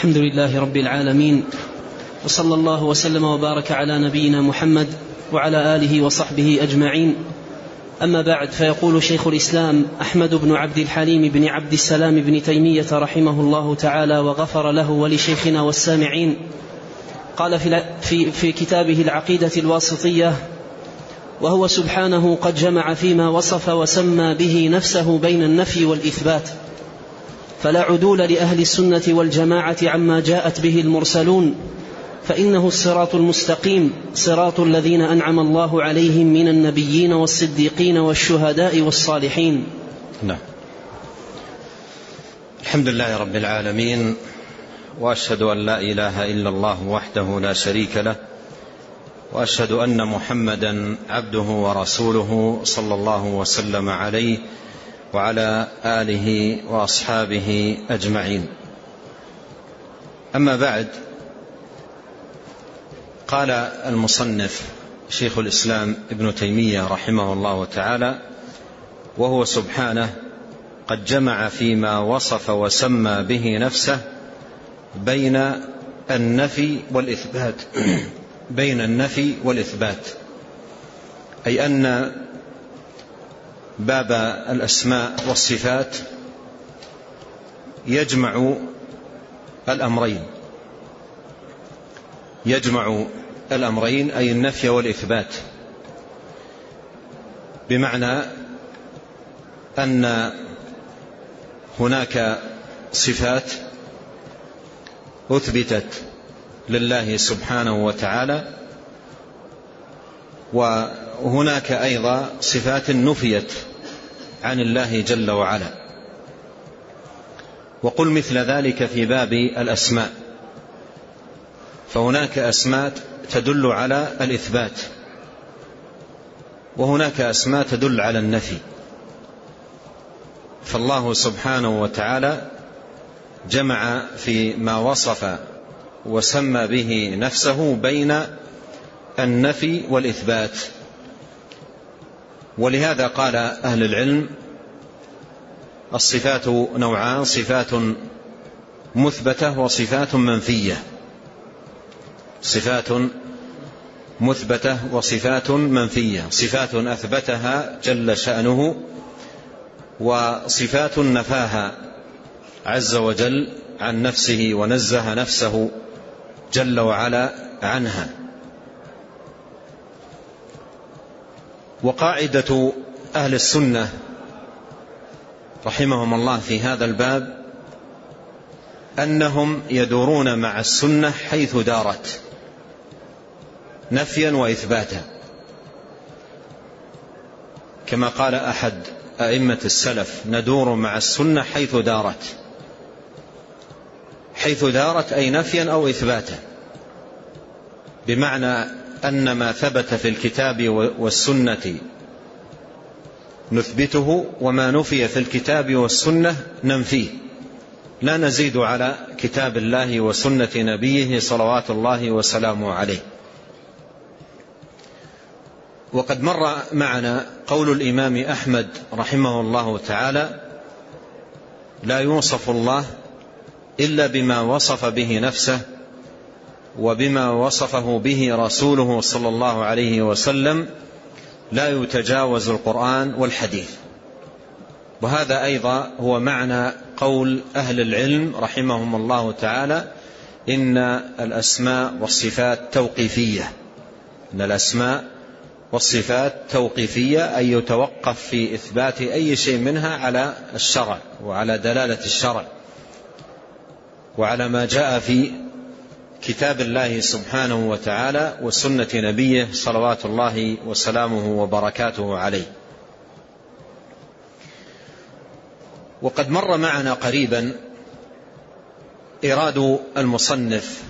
الحمد لله رب العالمين وصلى الله وسلم وبارك على نبينا محمد وعلى آله وصحبه أجمعين. أما بعد فيقول شيخ الإسلام أحمد بن عبد الحليم بن عبد السلام بن تيمية رحمه الله تعالى وغفر له ولشيخنا والسامعين. قال في, في, كتابه العقيدة الواسطية وهو سبحانه قد جمع فيما وصف وسمى به نفسه بين النفي والإثبات. فلا عدول لأهل السنة والجماعة عما جاءت به المرسلون فإنه الصراط المستقيم صراط الذين أنعم الله عليهم من النبيين والصديقين والشهداء والصالحين. نعم. الحمد لله رب العالمين وأشهد أن لا إله إلا الله وحده لا شريك له وأشهد أن محمدا عبده ورسوله صلى الله وسلم عليه وعلى آله وأصحابه أجمعين. أما بعد قال المصنف شيخ الإسلام ابن تيمية رحمه الله تعالى وهو سبحانه قد جمع فيما وصف وسمى به نفسه بين النفي والإثبات بين النفي والإثبات أي أن باب الأسماء والصفات يجمع الأمرين. يجمع الأمرين أي النفي والإثبات. بمعنى أن هناك صفات أثبتت لله سبحانه وتعالى وهناك أيضا صفات نفيت عن الله جل وعلا. وقل مثل ذلك في باب الأسماء. فهناك أسماء تدل على الإثبات. وهناك أسماء تدل على النفي. فالله سبحانه وتعالى جمع في ما وصف وسمى به نفسه بين النفي والإثبات. ولهذا قال أهل العلم الصفات نوعان صفات مثبتة وصفات منفية. صفات مثبتة وصفات منفية. صفات أثبتها جل شأنه وصفات نفاها عز وجل عن نفسه ونزه نفسه جل وعلا عنها. وقاعدة أهل السنة رحمهم الله في هذا الباب أنهم يدورون مع السنة حيث دارت نفيا وإثباتا. كما قال أحد أئمة السلف ندور مع السنة حيث دارت. حيث دارت أي نفيا أو إثباتا. بمعنى أن ما ثبت في الكتاب والسنة نثبته وما نفي في الكتاب والسنة ننفيه. لا نزيد على كتاب الله وسنة نبيه صلوات الله وسلامه عليه. وقد مر معنا قول الإمام أحمد رحمه الله تعالى لا يوصف الله إلا بما وصف به نفسه وبما وصفه به رسوله صلى الله عليه وسلم لا يتجاوز القرآن والحديث. وهذا أيضا هو معنى قول أهل العلم رحمهم الله تعالى إن الأسماء والصفات توقيفية. إن الأسماء والصفات توقيفية أي يتوقف في إثبات أي شيء منها على الشرع وعلى دلالة الشرع. وعلى ما جاء في كتاب الله سبحانه وتعالى وسنة نبيه صلوات الله وسلامه وبركاته عليه. وقد مر معنا قريبا إراد المصنف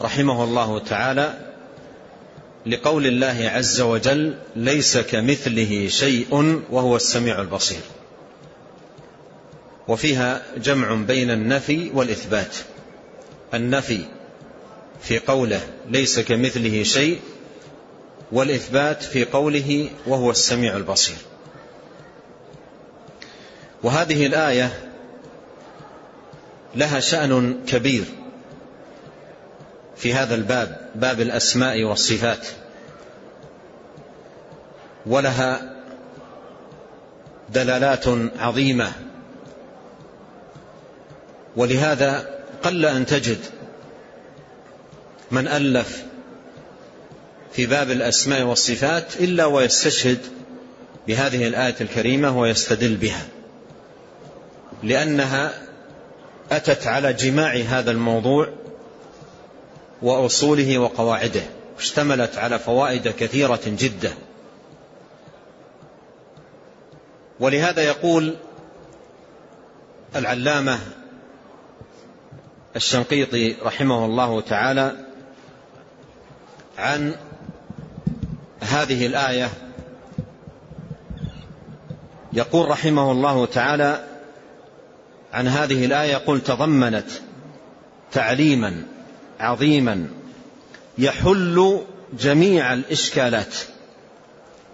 رحمه الله تعالى لقول الله عز وجل ليس كمثله شيء وهو السميع البصير وفيها جمع بين النفي والإثبات. النفي في قوله ليس كمثله شيء والإثبات في قوله وهو السميع البصير. وهذه الآية لها شأن كبير في هذا الباب باب الأسماء والصفات. ولها دلالات عظيمة. ولهذا قل أن تجد من ألف في باب الأسماء والصفات إلا ويستشهد بهذه الآية الكريمة ويستدل بها لأنها أتت على جماع هذا الموضوع وأصوله وقواعده اشتملت على فوائد كثيرة جدا. ولهذا يقول العلامة الشنقيطي رحمه الله تعالى عن هذه الآية. يقول رحمه الله تعالى عن هذه الآية قل تضمنت تعليما عظيما يحل جميع الإشكالات.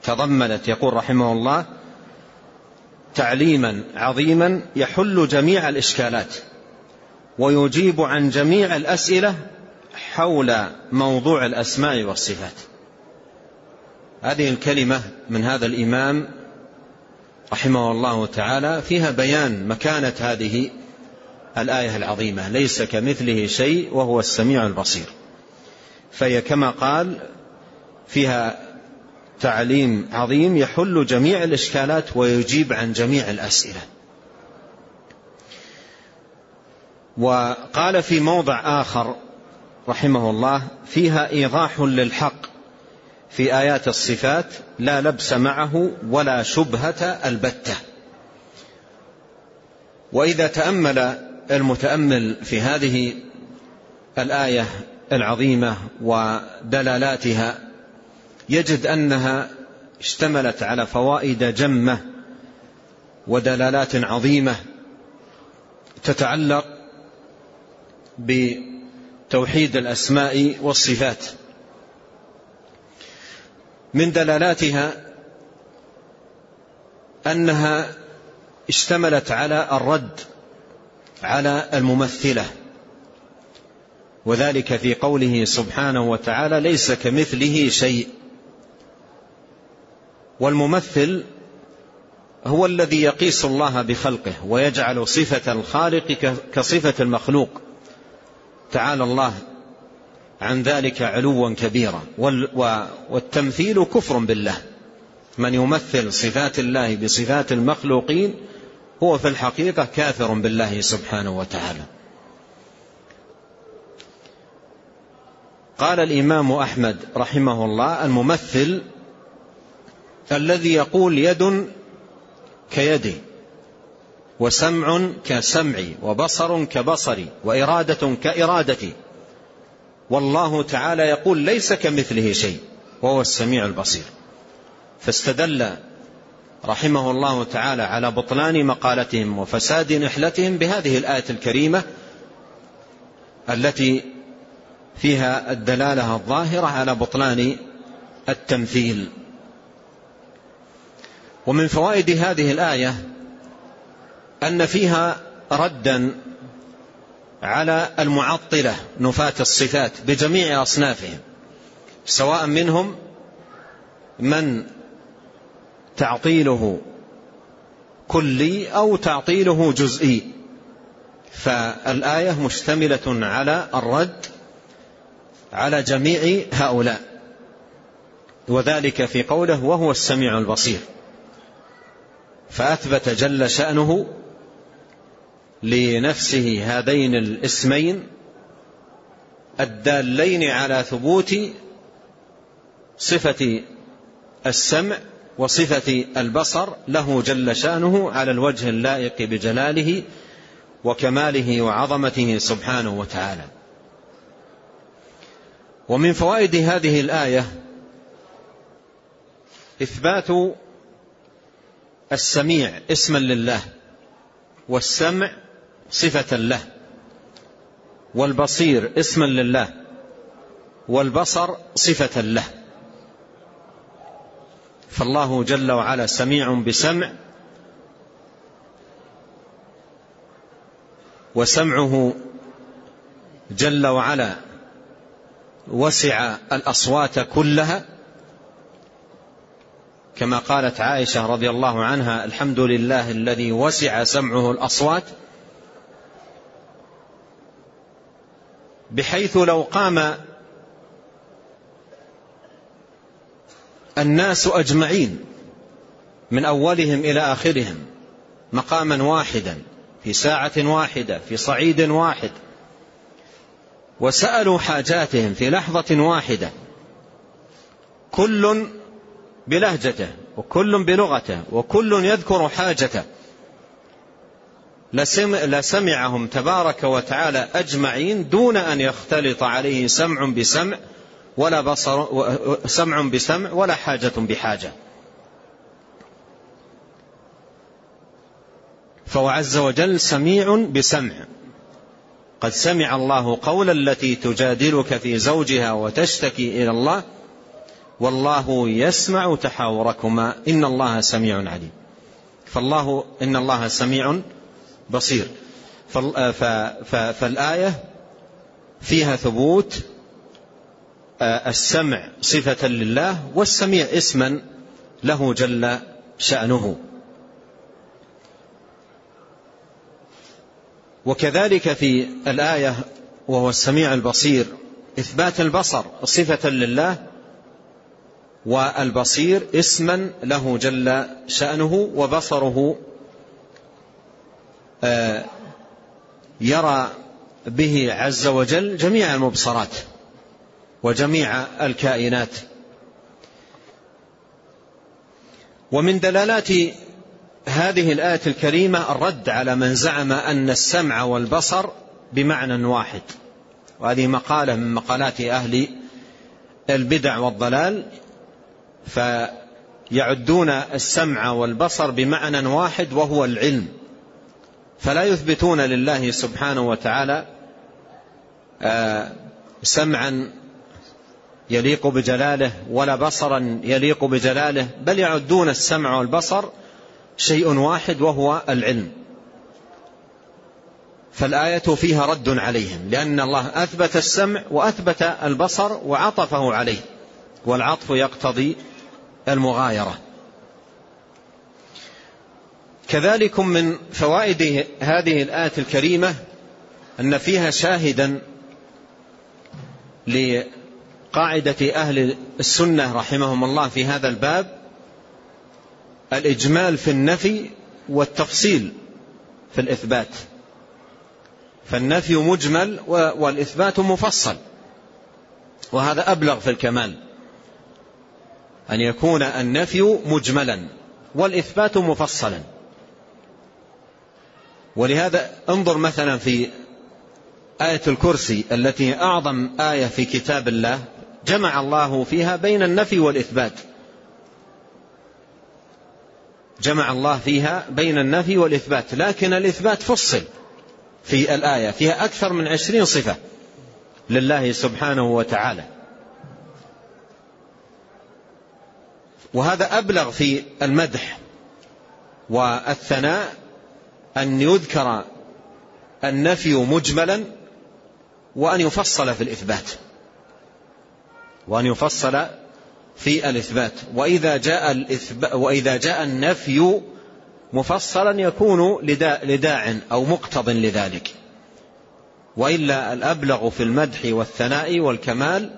تضمنت يقول رحمه الله تعليما عظيما يحل جميع الإشكالات. ويجيب عن جميع الأسئلة حول موضوع الأسماء والصفات. هذه الكلمة من هذا الإمام رحمه الله تعالى فيها بيان مكانة هذه الآية العظيمة ليس كمثله شيء وهو السميع البصير. فهي كما قال فيها تعليم عظيم يحل جميع الإشكالات ويجيب عن جميع الأسئلة. وقال في موضع آخر رحمه الله فيها إيضاح للحق في آيات الصفات لا لبس معه ولا شبهة البتة. وإذا تأمل المتأمل في هذه الآية العظيمة ودلالاتها يجد أنها اشتملت على فوائد جمة ودلالات عظيمة تتعلق بتوحيد الأسماء والصفات. من دلالاتها أنها اشتملت على الرد على الممثلة وذلك في قوله سبحانه وتعالى ليس كمثله شيء. والممثل هو الذي يقيس الله بخلقه ويجعل صفة الخالق كصفة المخلوق. تعالى الله عن ذلك علوا كبيرا. والتمثيل كفر بالله. من يمثل صفات الله بصفات المخلوقين هو في الحقيقة كافر بالله سبحانه وتعالى. قال الإمام أحمد رحمه الله الممثل الذي يقول يد كيدي وسمع كسمعي وبصر كبصري وإرادة كإرادتي. والله تعالى يقول ليس كمثله شيء وهو السميع البصير. فاستدل رحمه الله تعالى على بطلان مقالتهم وفساد نحلتهم بهذه الآية الكريمة التي فيها الدلالة الظاهرة على بطلان التمثيل. ومن فوائد هذه الآية أن فيها ردا على المعطلة نفاة الصفات بجميع أصنافهم سواء منهم من تعطيله كلي أو تعطيله جزئي. فالآية مشتملة على الرد على جميع هؤلاء وذلك في قوله وهو السميع البصير. فأثبت جل شأنه لنفسه هذين الاسمين الدالين على ثبوت صفة السمع وصفة البصر له جل شأنه على الوجه اللائق بجلاله وكماله وعظمته سبحانه وتعالى. ومن فوائد هذه الآية إثبات السميع اسما لله والسمع صفة له. والبصير اسما لله. والبصر صفة له. فالله جل وعلا سميع بسمع. وسمعه جل وعلا وسع الأصوات كلها. كما قالت عائشة رضي الله عنها الحمد لله الذي وسع سمعه الأصوات. بحيث لو قام الناس أجمعين من أولهم إلى آخرهم مقاما واحدا في ساعة واحدة في صعيد واحد وسألوا حاجاتهم في لحظة واحدة كل بلهجته وكل بلغته وكل يذكر حاجته لسمعهم تبارك وتعالى أجمعين دون أن يختلط عليه سمع بسمع ولا بصر سمع بسمع ولا حاجة بحاجة. فهو عز وجل سميع بسمع. قد سمع الله قول التي تجادلك في زوجها وتشتكي إلى الله. والله يسمع تحاوركما. إن الله سميع عليم. فالله إن الله سميع بصير. فالآية فيها ثبوت آه، السمع صفة لله والسميع اسما له جل شأنه. وكذلك في الآية وهو السميع البصير إثبات البصر صفة لله والبصير اسما له جل شأنه وبصره آه، يرى به عز وجل جميع المبصرات وجميع الكائنات. ومن دلالات هذه الآية الكريمة الرد على من زعم أن السمع والبصر بمعنى واحد. وهذه مقالة من مقالات أهل البدع والضلال فيعدون السمع والبصر بمعنى واحد وهو العلم. فلا يثبتون لله سبحانه وتعالى آه، سمعا يليق بجلاله ولا بصرا يليق بجلاله بل يعدون السمع والبصر شيء واحد وهو العلم. فالآية فيها رد عليهم لأن الله أثبت السمع وأثبت البصر وعطفه عليه والعطف يقتضي المغايرة. كذلك من فوائد هذه الآية الكريمة أن فيها شاهدا لقاعدة أهل السنة رحمهم الله في هذا الباب الإجمال في النفي والتفصيل في الإثبات. فالنفي مجمل والإثبات مفصل وهذا أبلغ في الكمال. أن يكون النفي مجملا والإثبات مفصلا. ولهذا انظر مثلا في آية الكرسي التي أعظم آية في كتاب الله جمع الله فيها بين النفي والإثبات. جمع الله فيها بين النفي والإثبات لكن الإثبات فصل في الآية فيها أكثر من عشرين صفة لله سبحانه وتعالى. وهذا أبلغ في المدح والثناء أن يذكر النفي مجملا وأن يفصل في الإثبات. وأن يفصل في الإثبات. وإذا جاء, الإثبات وإذا جاء النفي مفصلا يكون لداع أو مقتض لذلك. وإلا الأبلغ في المدح والثناء والكمال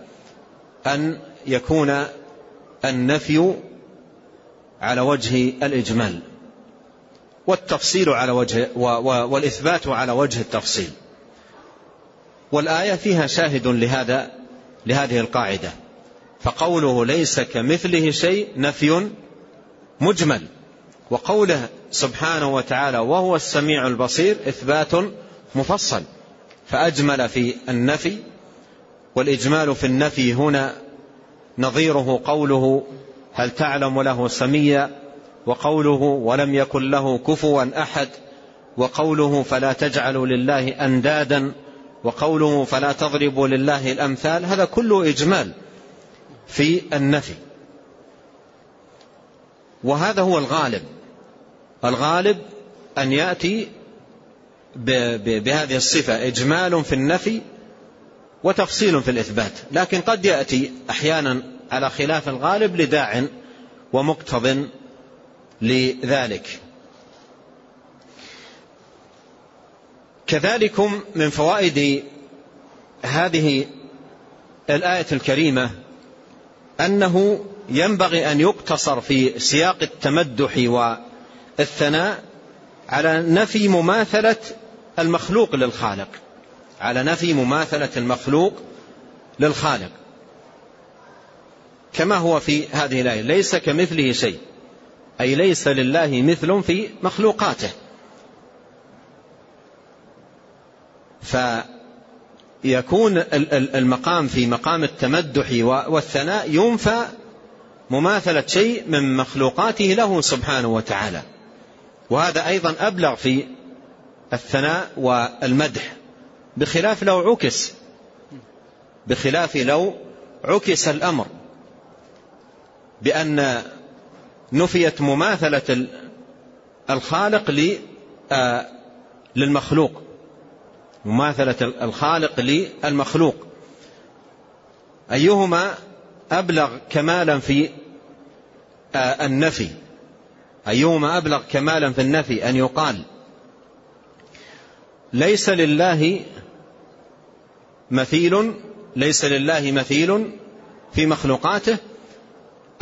أن يكون النفي على وجه الإجمال. والتفصيل على وجه والإثبات على وجه التفصيل. والآية فيها شاهد لهذا لهذه القاعدة. فقوله ليس كمثله شيء نفي مجمل. وقوله سبحانه وتعالى وهو السميع البصير إثبات مفصل. فأجمل في النفي والإجمال في النفي هنا نظيره قوله هل تعلم له سميا؟ وقوله ولم يكن له كفوا أحد وقوله فلا تجعلوا لله أندادا وقوله فلا تضربوا لله الأمثال هذا كله إجمال في النفي. وهذا هو الغالب. الغالب أن يأتي بهذه الصفة إجمال في النفي وتفصيل في الإثبات. لكن قد يأتي أحيانا على خلاف الغالب لداع ومقتض لذلك. كذلكم من فوائد هذه الآية الكريمة أنه ينبغي أن يقتصر في سياق التمدح والثناء على نفي مماثلة المخلوق للخالق. على نفي مماثلة المخلوق للخالق. كما هو في هذه الآية ليس كمثله شيء. أي ليس لله مثل في مخلوقاته. فيكون المقام في مقام التمدح والثناء ينفى مماثلة شيء من مخلوقاته له سبحانه وتعالى. وهذا أيضا أبلغ في الثناء والمدح. بخلاف لو عكس بخلاف لو عكس الأمر. بأن نفيت مماثلة الخالق آه، للمخلوق. مماثلة الخالق للمخلوق أيهما أبلغ كمالا في آه، النفي؟ أيهما أبلغ كمالا في النفي؟ أن يقال. ليس لله مثيل ليس لله مثيل في مخلوقاته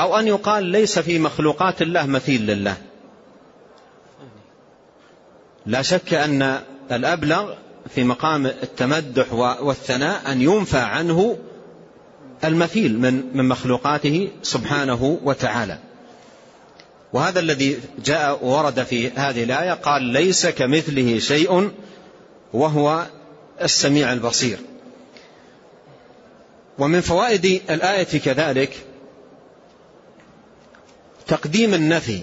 أو أن يقال ليس في مخلوقات الله مثيل لله. لا شك أن الأبلغ في مقام التمدح والثناء أن ينفى عنه المثيل من من مخلوقاته سبحانه وتعالى. وهذا الذي جاء ورد في هذه الآية قال ليس كمثله شيء وهو السميع البصير. ومن فوائد الآية كذلك تقديم النفي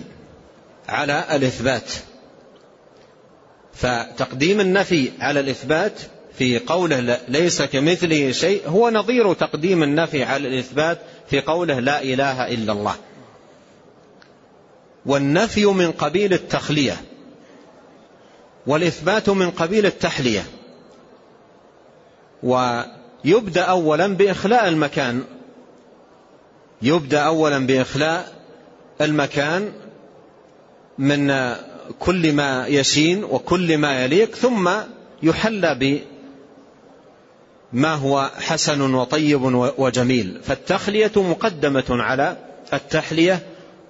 على الإثبات. فتقديم النفي على الإثبات في قوله ليس كمثله شيء هو نظير تقديم النفي على الإثبات في قوله لا إله إلا الله. والنفي من قبيل التخلية والإثبات من قبيل التحلية. ويبدأ أولا بإخلاء المكان. يبدأ أولا بإخلاء المكان من كل ما يشين وكل ما يليق ثم يحلى بما هو حسن وطيب وجميل. فالتخلية مقدمة على التحلية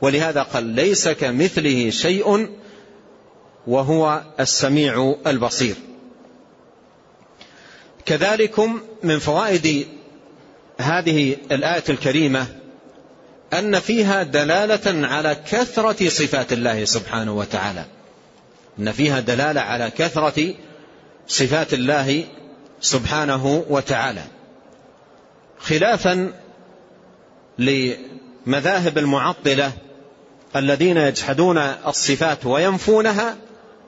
ولهذا قال ليس كمثله شيء وهو السميع البصير. كذلكم من فوائد هذه الآية الكريمة أن فيها دلالة على كثرة صفات الله سبحانه وتعالى. أن فيها دلالة على كثرة صفات الله سبحانه وتعالى. خلافا لمذاهب المعطلة الذين يجحدون الصفات وينفونها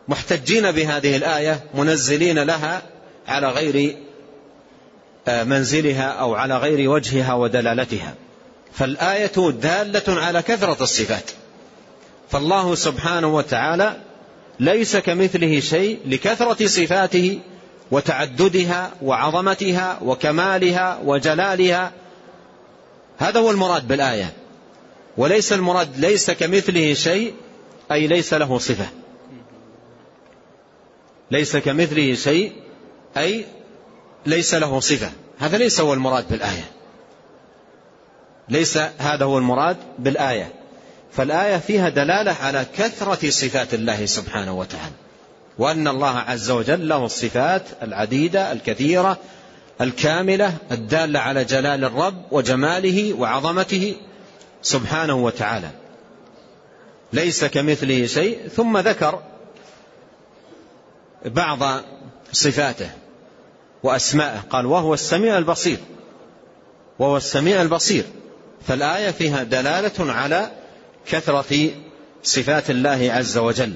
محتجين بهذه الآية منزلين لها على غير آه، منزلها أو على غير وجهها ودلالتها. فالآية دالة على كثرة الصفات. فالله سبحانه وتعالى ليس كمثله شيء لكثرة صفاته وتعددها وعظمتها وكمالها وجلالها. هذا هو المراد بالآية. وليس المراد ليس كمثله شيء أي ليس له صفة. ليس كمثله شيء أي ليس له صفة. هذا ليس هو المراد بالآية. ليس هذا هو المراد بالآية. فالآية فيها دلالة على كثرة صفات الله سبحانه وتعالى. وأن الله عز وجل له الصفات العديدة الكثيرة الكاملة الدالة على جلال الرب وجماله وعظمته سبحانه وتعالى. ليس كمثله شيء. ثم ذكر بعض صفاته وأسماءه. قال وهو السميع البصير. وهو السميع البصير. فالآية فيها دلالة على كثرة صفات الله عز وجل.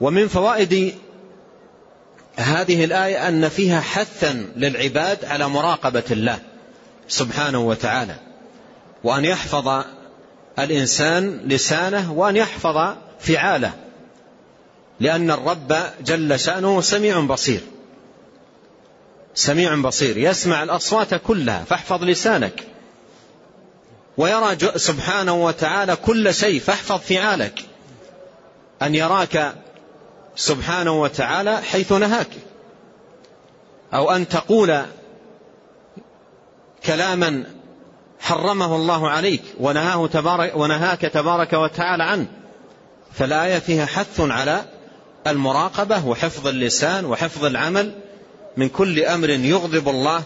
ومن فوائد هذه الآية أن فيها حثا للعباد على مراقبة الله سبحانه وتعالى وأن يحفظ الإنسان لسانه وأن يحفظ فعاله لأن الرب جل شأنه سميع بصير سميع بصير يسمع الأصوات كلها فاحفظ لسانك ويرى سبحانه وتعالى كل شيء فاحفظ فعالك. أن يراك سبحانه وتعالى حيث نهاك. أو أن تقول كلاما حرمه الله عليك ونهاه تبارك ونهاك تبارك وتعالى عنه. فالآية فيها حث على المراقبة وحفظ اللسان وحفظ العمل من كل أمر يغضب الله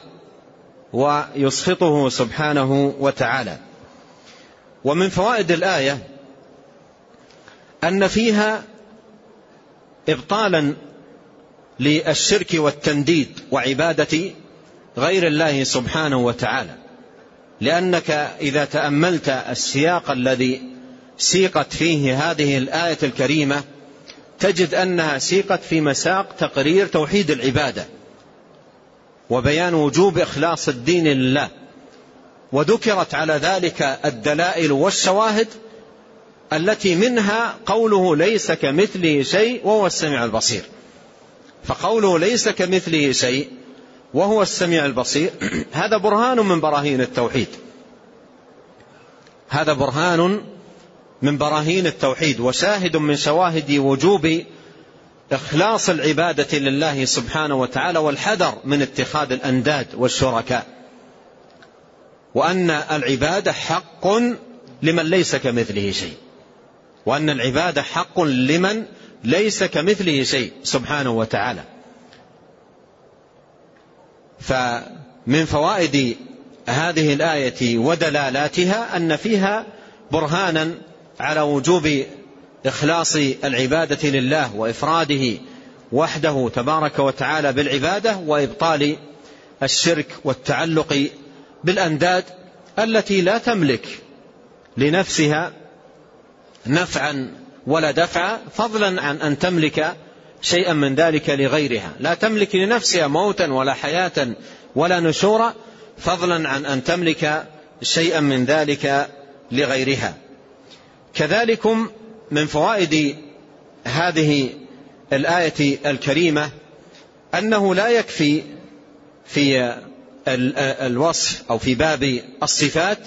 ويسخطه سبحانه وتعالى. ومن فوائد الآية أن فيها إبطالا للشرك والتنديد وعبادة غير الله سبحانه وتعالى. لأنك إذا تأملت السياق الذي سيقت فيه هذه الآية الكريمة تجد أنها سيقت في مساق تقرير توحيد العبادة وبيان وجوب إخلاص الدين لله. وذكرت على ذلك الدلائل والشواهد التي منها قوله ليس كمثله شيء وهو السميع البصير. فقوله ليس كمثله شيء وهو السميع البصير هذا برهان من براهين التوحيد. هذا برهان من براهين التوحيد وشاهد من شواهد وجوب إخلاص العبادة لله سبحانه وتعالى والحذر من اتخاذ الأنداد والشركاء. وأن العبادة حق لمن ليس كمثله شيء. وأن العبادة حق لمن ليس كمثله شيء سبحانه وتعالى. فمن فوائد هذه الآية ودلالاتها أن فيها برهانا على وجوب إخلاص العبادة لله وإفراده وحده تبارك وتعالى بالعبادة وإبطال الشرك والتعلق بالأنداد التي لا تملك لنفسها نفعا ولا دفعا فضلا عن أن تملك شيئا من ذلك لغيرها. لا تملك لنفسها موتا ولا حياة ولا نشورا فضلا عن أن تملك شيئا من ذلك لغيرها. كذلكم من فوائد هذه الآية الكريمة أنه لا يكفي في الوصف أو في باب الصفات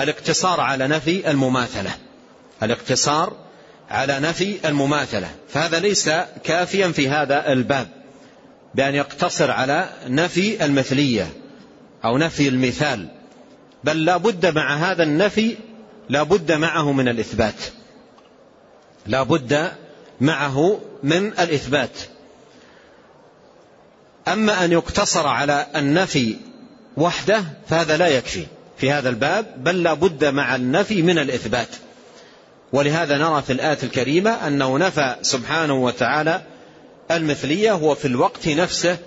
الاقتصار على نفي المماثلة. الاقتصار على نفي المماثلة. فهذا ليس كافيا في هذا الباب بأن يقتصر على نفي المثلية أو نفي المثال بل لا بد مع هذا النفي لا بد معه من الإثبات. لا بد معه من الإثبات. أما أن يقتصر على النفي وحده فهذا لا يكفي في هذا الباب بل لا بد مع النفي من الإثبات. ولهذا نرى في الآية الكريمة أنه نفى سبحانه وتعالى المثلية هو في الوقت نفسه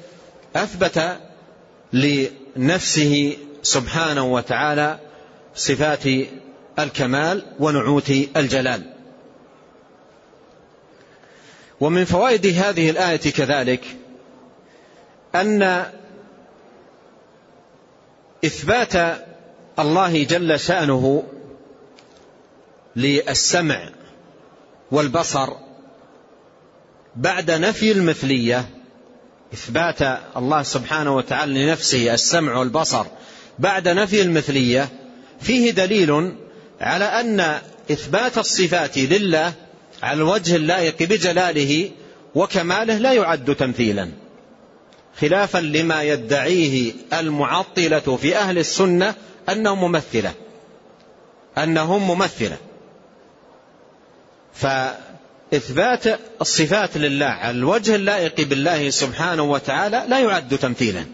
أثبت لنفسه سبحانه وتعالى صفات الكمال ونعوت الجلال. ومن فوائد هذه الآية كذلك أن إثبات الله جل شأنه للسمع والبصر بعد نفي المثلية إثبات الله سبحانه وتعالى لنفسه السمع والبصر بعد نفي المثلية فيه دليل على أن إثبات الصفات لله على الوجه اللائق بجلاله وكماله لا يعد تمثيلا. خلافا لما يدعيه المعطلة في أهل السنة أنهم ممثلة. أنهم ممثلة. فإثبات الصفات لله على الوجه اللائق بالله سبحانه وتعالى لا يعد تمثيلا.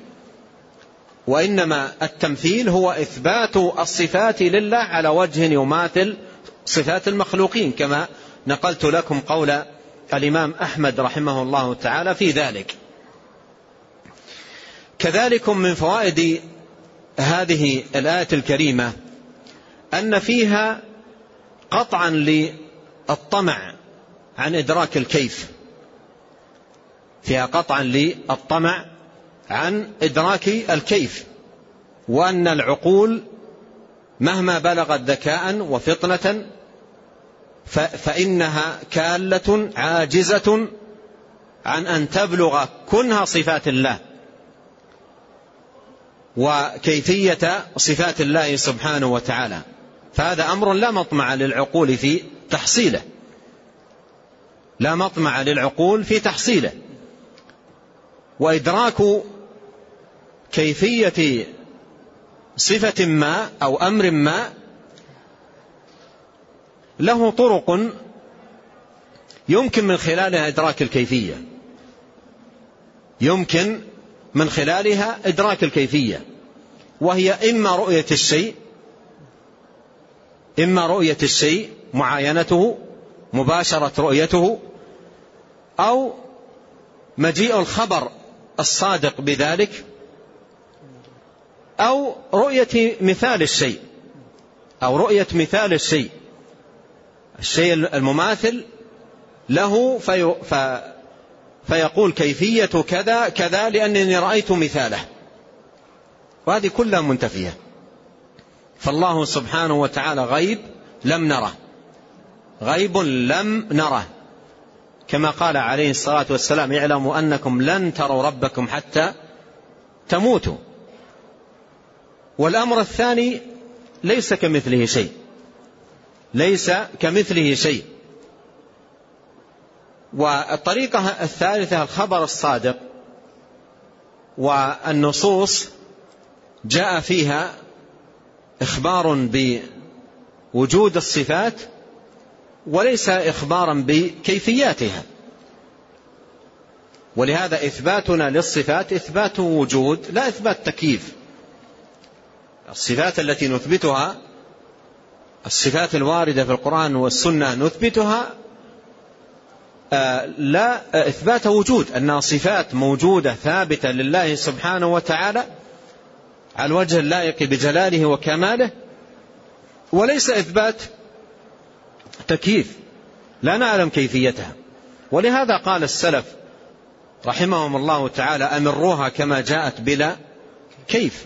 وإنما التمثيل هو إثبات الصفات لله على وجه يماثل صفات المخلوقين كما نقلت لكم قول الإمام أحمد رحمه الله تعالى في ذلك. كذلك من فوائد هذه الآية الكريمة أن فيها قطعا للطمع عن إدراك الكيف. فيها قطعا للطمع عن إدراك الكيف. وأن العقول مهما بلغت ذكاء وفطنة فإنها كالة عاجزة عن أن تبلغ كنها صفات الله. وكيفية صفات الله سبحانه وتعالى. فهذا أمر لا مطمع للعقول في تحصيله. لا مطمع للعقول في تحصيله. وإدراك كيفية صفة ما أو أمر ما له طرق يمكن من خلالها إدراك الكيفية. يمكن من خلالها إدراك الكيفية وهي إما رؤية الشيء إما رؤية الشيء معاينته مباشرة رؤيته أو مجيء الخبر الصادق بذلك أو رؤية مثال الشيء أو رؤية مثال الشيء. الشيء المماثل له في فيقول كيفية كذا كذا لأنني رأيت مثاله. وهذه كلها منتفية. فالله سبحانه وتعالى غيب لم نره. غيب لم نره. كما قال عليه الصلاة والسلام اعلموا أنكم لن تروا ربكم حتى تموتوا. والأمر الثاني ليس كمثله شيء. ليس كمثله شيء. والطريقة الثالثة الخبر الصادق والنصوص جاء فيها إخبار بوجود الصفات وليس إخبارا بكيفياتها. ولهذا إثباتنا للصفات إثبات وجود لا إثبات تكييف. الصفات التي نثبتها الصفات الواردة في القرآن والسنة نثبتها لا آه، إثبات وجود أنها صفات موجودة ثابتة لله سبحانه وتعالى على الوجه اللائق بجلاله وكماله وليس إثبات تكييف لا نعلم كيفيتها. ولهذا قال السلف رحمهم الله تعالى أمروها كما جاءت بلا كيف.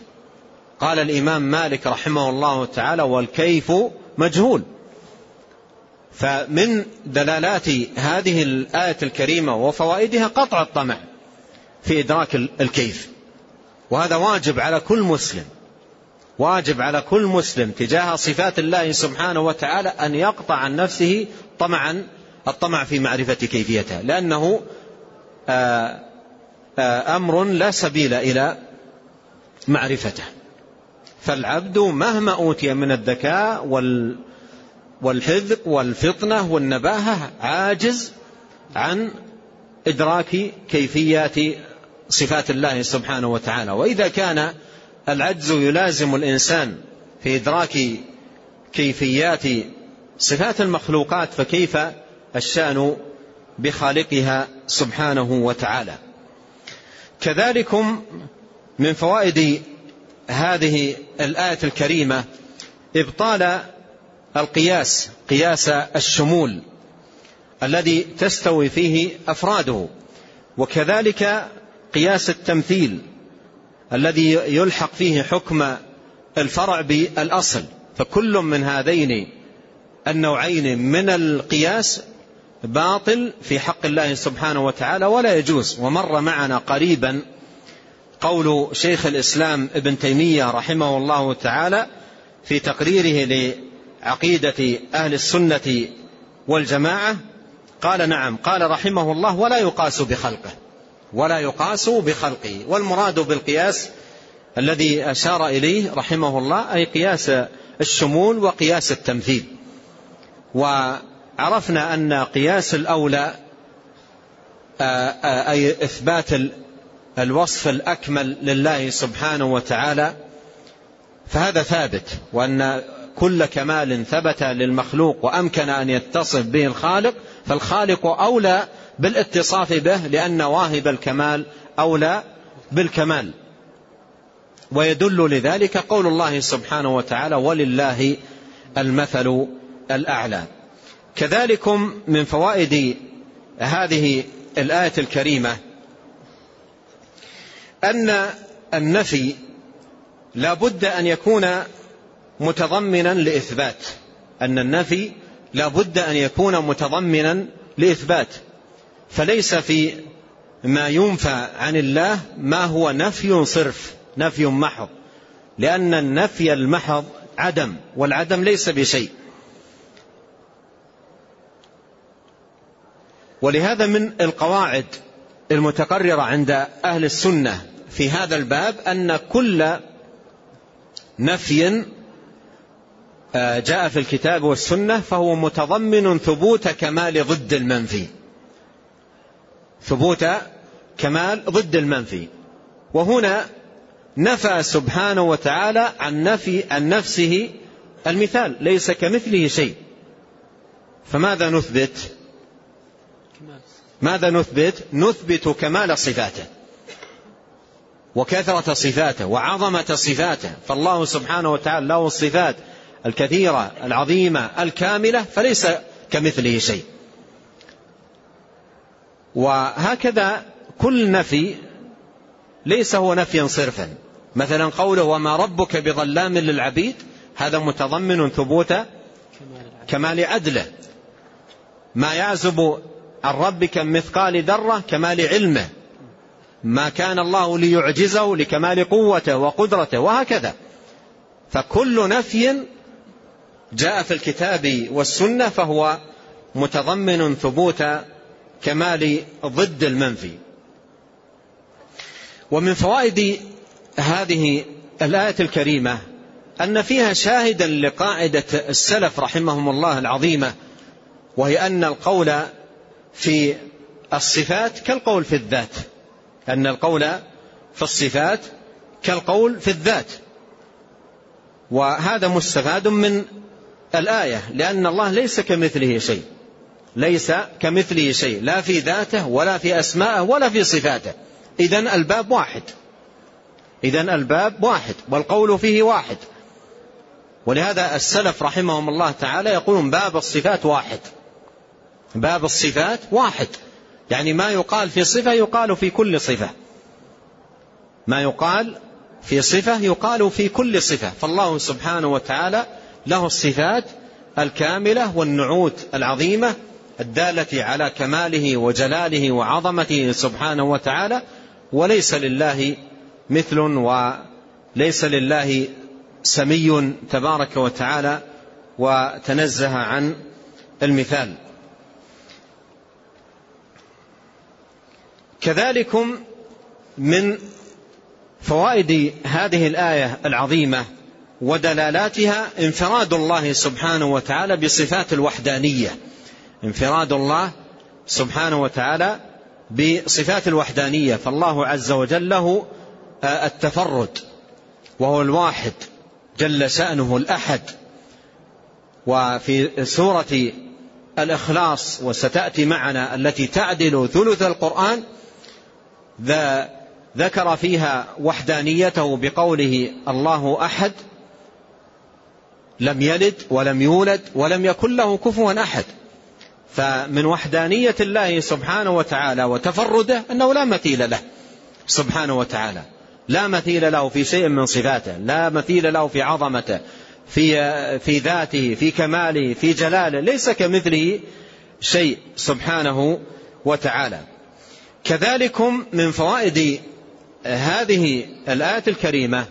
قال الإمام مالك رحمه الله تعالى والكيف مجهول. فمن دلالات هذه الآية الكريمة وفوائدها قطع الطمع في إدراك الكيف. وهذا واجب على كل مسلم واجب على كل مسلم تجاه صفات الله سبحانه وتعالى أن يقطع عن نفسه طمعا الطمع في معرفة كيفيتها. لأنه آه، آه، أمر لا سبيل إلى معرفته. فالعبد مهما أوتي من الذكاء وال والحذق والفطنة والنباهة عاجز عن إدراك كيفيات صفات الله سبحانه وتعالى. وإذا كان العجز يلازم الإنسان في إدراك كيفيات صفات المخلوقات فكيف الشأن بخالقها سبحانه وتعالى؟ كذلكم من فوائد هذه الآية الكريمة إبطال القياس قياس الشمول الذي تستوي فيه أفراده وكذلك قياس التمثيل الذي يلحق فيه حكم الفرع بالأصل. فكل من هذين النوعين من القياس باطل في حق الله سبحانه وتعالى ولا يجوز. ومر معنا قريبا قول شيخ الإسلام ابن تيمية رحمه الله تعالى في تقريره لعقيدة أهل السنة والجماعة؟ قال نعم. قال رحمه الله ولا يقاس بخلقه. ولا يقاس بخلقه. والمراد بالقياس الذي أشار إليه رحمه الله أي قياس الشمول وقياس التمثيل. وعرفنا أن قياس الأولى أي إثبات الوصف الأكمل لله سبحانه وتعالى فهذا ثابت وأن كل كمال ثبت للمخلوق وأمكن أن يتصف به الخالق فالخالق أولى بالاتصاف به لأن واهب الكمال أولى بالكمال. ويدل لذلك قول الله سبحانه وتعالى ولله المثل الأعلى كذلكم من فوائد هذه الآية الكريمة أن النفي لا بد أن يكون متضمنا لإثبات أن النفي لا بد أن يكون متضمنا لإثبات فليس في ما ينفى عن الله ما هو نفي صرف نفي محض لأن النفي المحض عدم والعدم ليس بشيء. ولهذا من القواعد المتقررة عند أهل السنة في هذا الباب أن كل نفي جاء في الكتاب والسنة فهو متضمن ثبوت كمال ضد المنفي. ثبوت كمال ضد المنفي. وهنا نفى سبحانه وتعالى عن نفي عن نفسه المثال ليس كمثله شيء. فماذا نثبت؟ ماذا نثبت؟ نثبت كمال صفاته. وكثرة صفاته وعظمة صفاته. فالله سبحانه وتعالى له الصفات الكثيرة العظيمة الكاملة فليس كمثله شيء. وهكذا كل نفي ليس هو نفيا صرفا. مثلا قوله وما ربك بظلام للعبيد هذا متضمن ثبوت كمال عدله. ما يعزب عن ربك مثقال ذرة كمال علمه. ما كان الله ليعجزه لكمال قوته وقدرته وهكذا. فكل نفي جاء في الكتاب والسنة فهو متضمن ثبوت كمال ضد المنفي. ومن فوائد هذه الآية الكريمة أن فيها شاهدا لقاعدة السلف رحمهم الله العظيمة وهي أن القول في الصفات كالقول في الذات. أن القول في الصفات كالقول في الذات. وهذا مستفاد من الآية لأن الله ليس كمثله شيء. ليس كمثله شيء. لا في ذاته ولا في أسمائه ولا في صفاته. إذا الباب واحد. إذا الباب واحد. والقول فيه واحد. ولهذا السلف رحمهم الله تعالى يقولون باب الصفات واحد. باب الصفات واحد. يعني ما يقال في صفة يقال في كل صفة. ما يقال في صفة يقال في كل صفة. فالله سبحانه وتعالى له الصفات الكاملة والنعوت العظيمة الدالة على كماله وجلاله وعظمته سبحانه وتعالى وليس لله مثل وليس لله سمي تبارك وتعالى وتنزه عن المثال. كذلكم من فوائد هذه الآية العظيمة ودلالاتها انفراد الله سبحانه وتعالى بصفات الوحدانية. انفراد الله سبحانه وتعالى بصفات الوحدانية. فالله عز وجل له آه، التفرد وهو الواحد جل شأنه الأحد. وفي سورة الإخلاص وستأتي معنا التي تعدل ثلث القرآن ذكر فيها وحدانيته بقوله الله أحد لم يلد ولم يولد ولم يكن له كفوا أحد. فمن وحدانية الله سبحانه وتعالى وتفرده أنه لا مثيل له سبحانه وتعالى. لا مثيل له في شيء من صفاته لا مثيل له في عظمته في, في ذاته في كماله في جلاله ليس كمثله شيء سبحانه وتعالى. كذلكم من فوائد هذه الآية الكريمة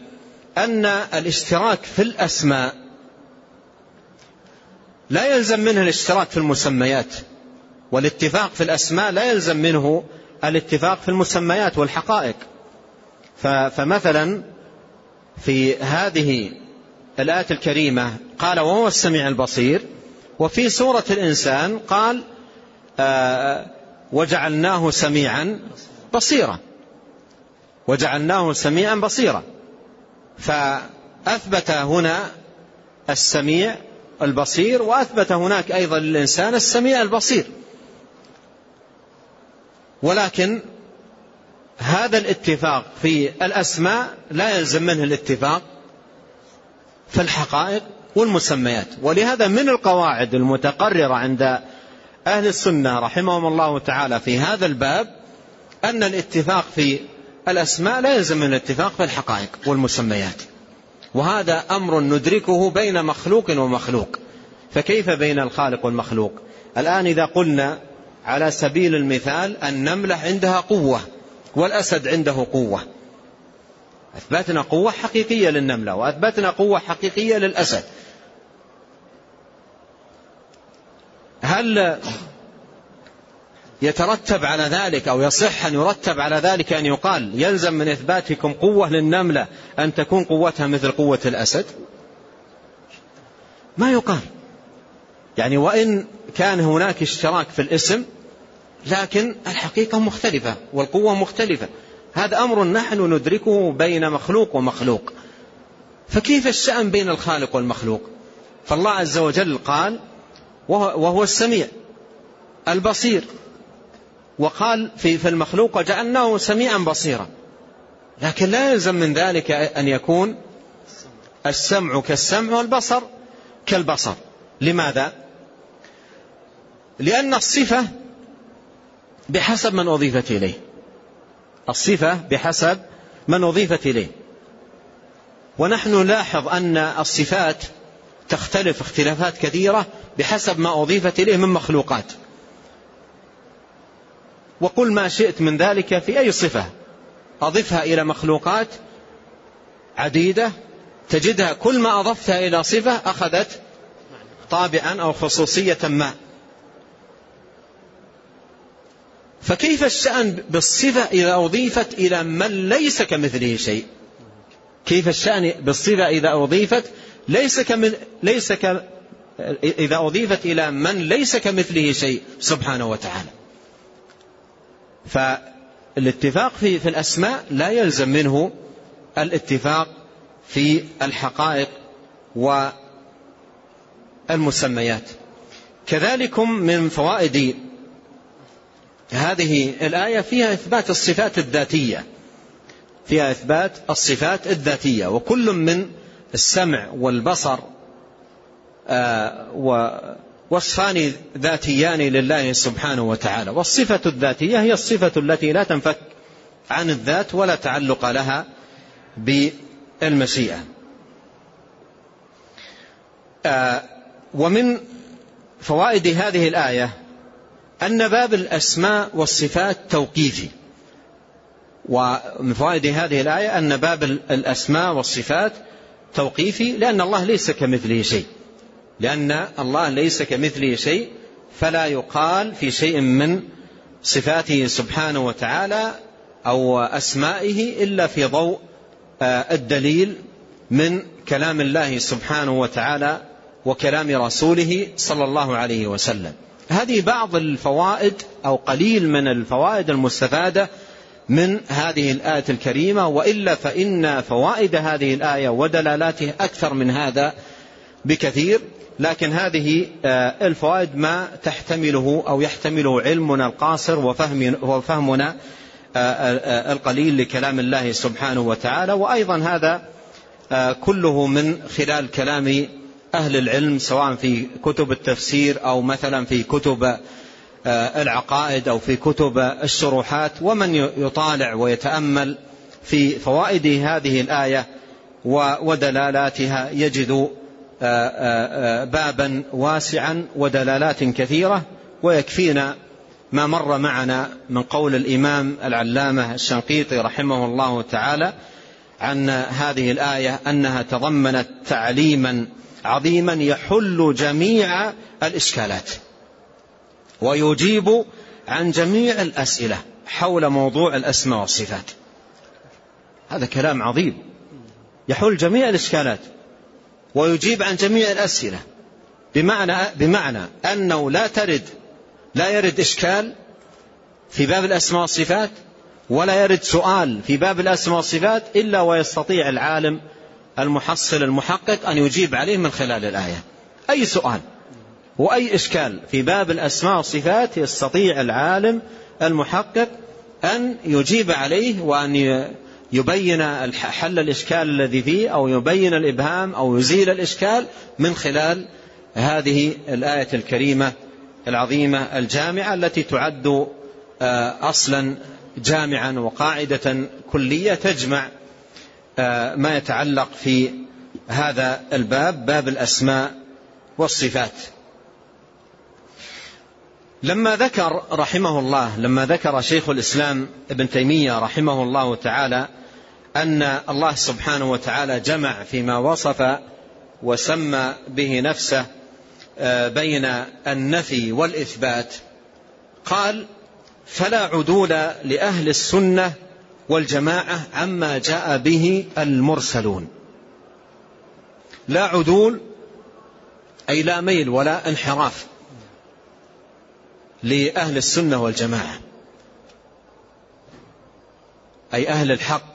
أن الاشتراك في الأسماء لا يلزم منه الاشتراك في المسميات والاتفاق في الأسماء لا يلزم منه الاتفاق في المسميات والحقائق. فمثلا في هذه الآية الكريمة قال وهو السميع البصير وفي سورة الإنسان قال آه وجعلناه سميعا بصيرا وجعلناه سميعا بصيرا. فأثبت هنا السميع البصير وأثبت هناك أيضا للإنسان السميع البصير. ولكن هذا الاتفاق في الأسماء لا يلزم منه الاتفاق في الحقائق والمسميات. ولهذا من القواعد المتقررة عند أهل السنة رحمهم الله تعالى في هذا الباب أن الاتفاق في الأسماء لا يلزم من الاتفاق في الحقائق والمسميات. وهذا أمر ندركه بين مخلوق ومخلوق. فكيف بين الخالق والمخلوق؟ الآن إذا قلنا على سبيل المثال النملة عندها قوة والأسد عنده قوة. أثبتنا قوة حقيقية للنملة وأثبتنا قوة حقيقية للأسد. هل يترتب على ذلك أو يصح أن يرتب على ذلك أن يقال يلزم من إثباتكم قوة للنملة أن تكون قوتها مثل قوة الأسد؟ ما يقال. يعني وإن كان هناك اشتراك في الاسم لكن الحقيقة مختلفة والقوة مختلفة. هذا أمر نحن ندركه بين مخلوق ومخلوق. فكيف الشأن بين الخالق والمخلوق؟ فالله عز وجل قال وهو السميع البصير. وقال في المخلوق وجعلناه سميعا بصيرا. لكن لا يلزم من ذلك أن يكون السمع كالسمع والبصر كالبصر. لماذا؟ لأن الصفة بحسب من أضيفت إليه. الصفة بحسب من أضيفت إليه. ونحن نلاحظ أن الصفات تختلف اختلافات كثيرة بحسب ما أضيفت إليه من مخلوقات. وقل ما شئت من ذلك في أي صفة. أضفها إلى مخلوقات عديدة تجدها كل ما أضفتها إلى صفة أخذت طابعا أو خصوصية ما. فكيف الشأن بالصفة إذا أضيفت إلى من ليس كمثله شيء؟ كيف الشأن بالصفة إذا أضيفت ليس كمث ليس ك إذا أضيفت إلى من ليس كمثله شيء سبحانه وتعالى. فالاتفاق في في الأسماء لا يلزم منه الاتفاق في الحقائق والمسميات. كذلكم من فوائد هذه الآية فيها إثبات الصفات الذاتية فيها إثبات الصفات الذاتية وكل من السمع والبصر آه، وصفان ذاتيان لله سبحانه وتعالى. والصفة الذاتية هي الصفة التي لا تنفك عن الذات ولا تعلق لها بالمشيئة. آه، ومن فوائد هذه الآية أن باب الأسماء والصفات توقيفي. ومن فوائد هذه الآية أن باب الأسماء والصفات توقيفي لأن الله ليس كمثله شيء. لأن الله ليس كمثله شيء فلا يقال في شيء من صفاته سبحانه وتعالى أو أسمائه إلا في ضوء آه، الدليل من كلام الله سبحانه وتعالى وكلام رسوله صلى الله عليه وسلم. هذه بعض الفوائد أو قليل من الفوائد المستفادة من هذه الآية الكريمة وإلا فإن فوائد هذه الآية ودلالاتها أكثر من هذا بكثير. لكن هذه آه، الفوائد ما تحتمله أو يحتمله علمنا القاصر وفهمنا آه، آه، القليل لكلام الله سبحانه وتعالى. وأيضا هذا كله من خلال كلام أهل العلم سواء في كتب التفسير أو مثلا في كتب العقائد أو في كتب الشروحات. ومن يطالع ويتأمل في فوائد هذه الآية ودلالاتها يجد بابا واسعا ودلالات كثيرة ويكفينا ما مر معنا من قول الإمام العلامة الشنقيطي رحمه الله تعالى عن هذه الآية أنها تضمنت تعليما عظيما يحل جميع الإشكالات ويجيب عن جميع الأسئلة حول موضوع الأسماء والصفات. هذا كلام عظيم. يحل جميع الإشكالات. ويجيب عن جميع الأسئلة بمعنى, بمعنى أنه لا ترد لا يرد إشكال في باب الأسماء والصفات ولا يرد سؤال في باب الأسماء والصفات إلا ويستطيع العالم المحصل المحقق أن يجيب عليه من خلال الآية. أي سؤال وأي إشكال في باب الأسماء والصفات يستطيع العالم المحقق أن يجيب عليه وأن يبين حل الإشكال الذي فيه أو يبين الإبهام أو يزيل الإشكال من خلال هذه الآية الكريمة العظيمة الجامعة التي تعد آه، أصلا جامعا وقاعدة كلية تجمع آه، ما يتعلق في هذا الباب باب الأسماء والصفات. لما ذكر رحمه الله لما ذكر شيخ الإسلام ابن تيمية رحمه الله تعالى أن الله سبحانه وتعالى جمع فيما وصف وسمى به نفسه آه، بين النفي والإثبات قال فلا عدول لأهل السنة والجماعة عما جاء به المرسلون. لا عدول أي لا ميل ولا انحراف. لأهل السنة والجماعة. أي أهل الحق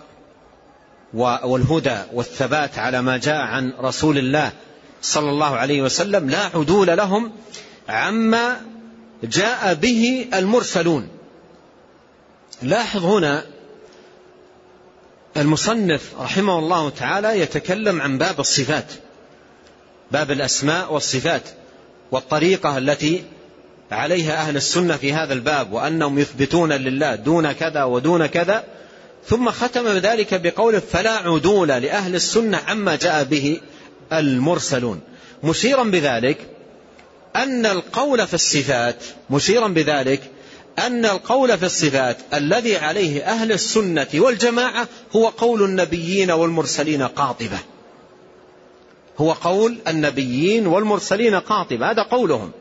والهدى والثبات على ما جاء عن رسول الله صلى الله عليه وسلم. لا عدول لهم عما جاء به المرسلون. لاحظ هنا المصنف رحمه الله تعالى يتكلم عن باب الصفات باب الأسماء والصفات والطريقة التي عليها أهل السنة في هذا الباب وأنهم يثبتون لله دون كذا ودون كذا. ثم ختم ذلك بقوله فلا عدول لأهل السنة عما جاء به المرسلون. مشيرا بذلك أن القول في الصفات مشيرا بذلك أن القول في الصفات الذي عليه أهل السنة والجماعة هو قول النبيين والمرسلين قاطبة. هو قول النبيين والمرسلين قاطبة هذا قولهم.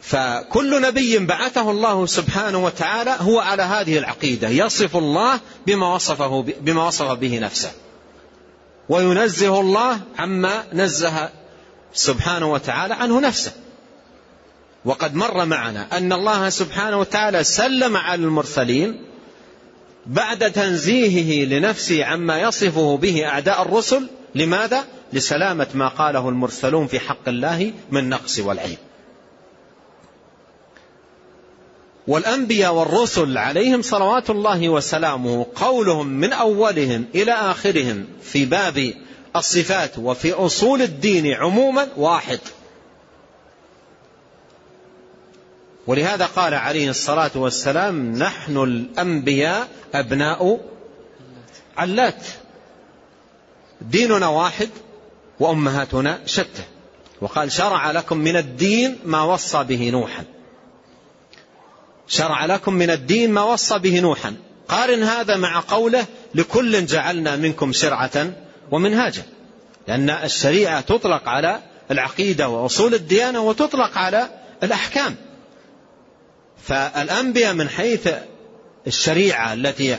فكل نبي بعثه الله سبحانه وتعالى هو على هذه العقيدة يصف الله بما وصفه بما وصف به نفسه. وينزه الله عما نزه سبحانه وتعالى عنه نفسه. وقد مر معنا أن الله سبحانه وتعالى سلم على المرسلين بعد تنزيهه لنفسه عما يصفه به أعداء الرسل. لماذا؟ لسلامة ما قاله المرسلون في حق الله من نقص والعيب. والأنبياء والرسل عليهم صلوات الله وسلامه قولهم من أولهم إلى آخرهم في باب الصفات وفي أصول الدين عموما واحد. ولهذا قال عليه الصلاة والسلام نحن الأنبياء أبناء علات. ديننا واحد وأمهاتنا شتى. وقال شرع لكم من الدين ما وصى به نوحا. شرع لكم من الدين ما وصى به نوحا. قارن هذا مع قوله لكل جعلنا منكم شرعة ومنهاجا. لأن الشريعة تطلق على العقيدة وأصول الديانة وتطلق على الأحكام. فالأنبياء من حيث الشريعة التي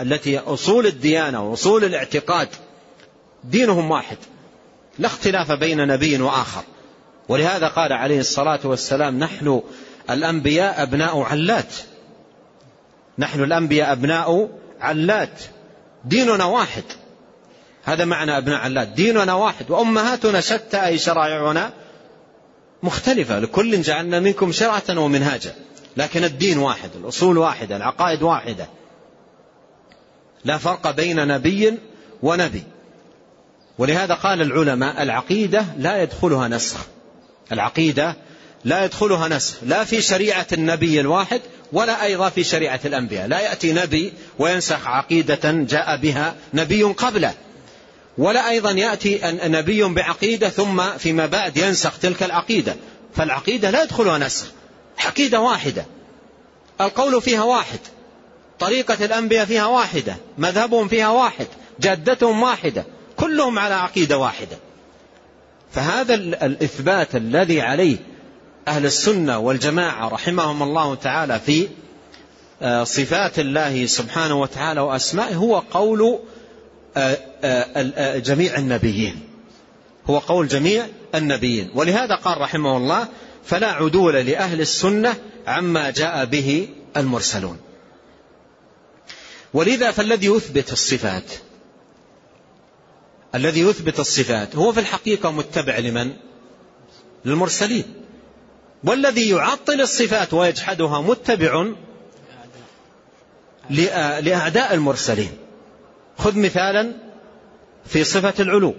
التي أصول الديانة وأصول الاعتقاد دينهم واحد. لا اختلاف بين نبي وآخر. ولهذا قال عليه الصلاة والسلام نحن الأنبياء أبناء علات. نحن الأنبياء أبناء علات. ديننا واحد. هذا معنى أبناء علات. ديننا واحد. وأمهاتنا شتى أي شرائعنا مختلفة. لكل جعلنا منكم شرعة ومنهاجا. لكن الدين واحد الأصول واحدة العقائد واحدة. لا فرق بين نبي ونبي. ولهذا قال العلماء العقيدة لا يدخلها نسخ. العقيدة لا يدخلها نسخ لا في شريعة النبي الواحد ولا أيضا في شريعة الأنبياء. لا يأتي نبي وينسخ عقيدة جاء بها نبي قبله. ولا أيضا يأتي نبي بعقيدة ثم فيما بعد ينسخ تلك العقيدة. فالعقيدة لا يدخلها نسخ. عقيدة واحدة. القول فيها واحد. طريقة الأنبياء فيها واحدة. مذهبهم فيها واحد. جادتهم واحدة. كلهم على عقيدة واحدة. فهذا الإثبات الذي عليه أهل السنة والجماعة رحمهم الله تعالى في آه، صفات الله سبحانه وتعالى وأسمائه هو قول آه، آه، جميع النبيين. هو قول جميع النبيين. ولهذا قال رحمه الله فلا عدول لأهل السنة عما جاء به المرسلون ولذا فالذي يثبت الصفات الذي يثبت الصفات هو في الحقيقة متبع لمن؟ للمرسلين. والذي يعطل الصفات ويجحدها متبع لأعداء المرسلين. خذ مثالا في صفة العلو.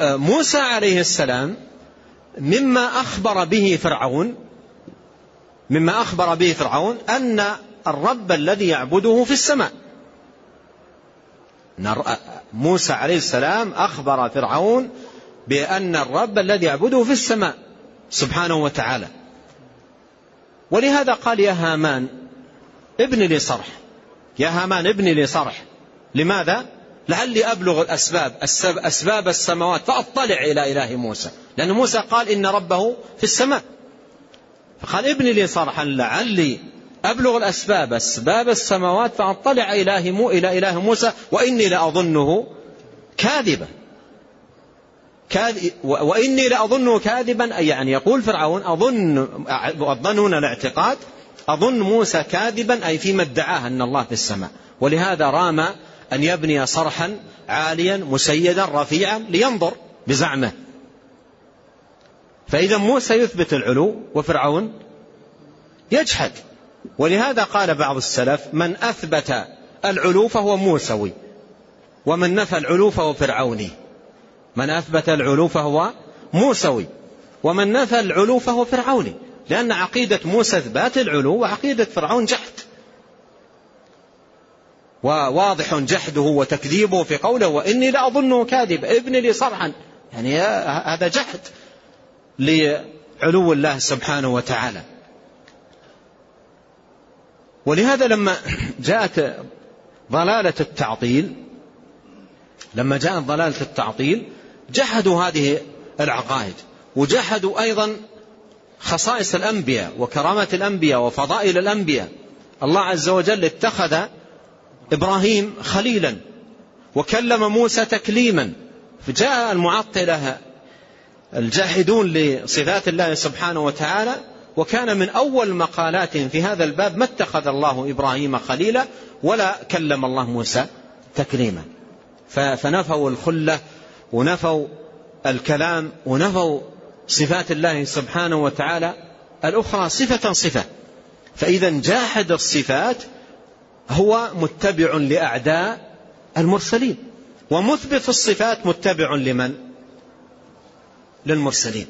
موسى عليه السلام مما أخبر به فرعون مما أخبر به فرعون أن الرب الذي يعبده في السماء. موسى عليه السلام أخبر فرعون بأن الرب الذي يعبده في السماء. سبحانه وتعالى. ولهذا قال يا هامان ابن لي صرح. يا هامان ابن لي صرح. لماذا؟ لعلي أبلغ الأسباب أسباب السماوات فأطلع إلى إله موسى. لأن موسى قال إن ربه في السماء. فقال ابن لي صرحا لعلي أبلغ الأسباب أسباب السماوات فأطلع إله إلى إله موسى وإني لأظنه كاذبا. وإني لأظنه كاذبا أي يعني يقول فرعون أظن الظنون الاعتقاد أظن موسى كاذبا أي فيما ادعاه أن الله في السماء. ولهذا رام أن يبني صرحا عاليا مسيدا رفيعا لينظر بزعمه. فإذا موسى يثبت العلو وفرعون يجحد. ولهذا قال بعض السلف من أثبت العلو فهو موسوي ومن نفى العلو فهو فرعوني. من أثبت العلو فهو موسوي ومن نفى العلو فهو فرعوني لأن عقيدة موسى إثبات العلو وعقيدة فرعون جحد. وواضح جحده وتكذيبه في قوله وإني لأظنه كاذب ابن لي صرحا. يعني هذا جحد لعلو الله سبحانه وتعالى. ولهذا لما جاءت ضلالة التعطيل لما جاءت ضلالة التعطيل جحدوا هذه العقائد وجحدوا أيضا خصائص الأنبياء وكرامات الأنبياء وفضائل الأنبياء. الله عز وجل اتخذ إبراهيم خليلا وكلم موسى تكليما. فجاء المعطلة الجاحدون لصفات الله سبحانه وتعالى وكان من أول مقالات في هذا الباب ما اتخذ الله إبراهيم خليلا ولا كلم الله موسى تكليما. فنفوا الخلة ونفوا الكلام ونفوا صفات الله سبحانه وتعالى الأخرى صفة صفة. فإذا جاحد الصفات هو متبع لأعداء المرسلين ومثبت الصفات متبع لمن؟ للمرسلين.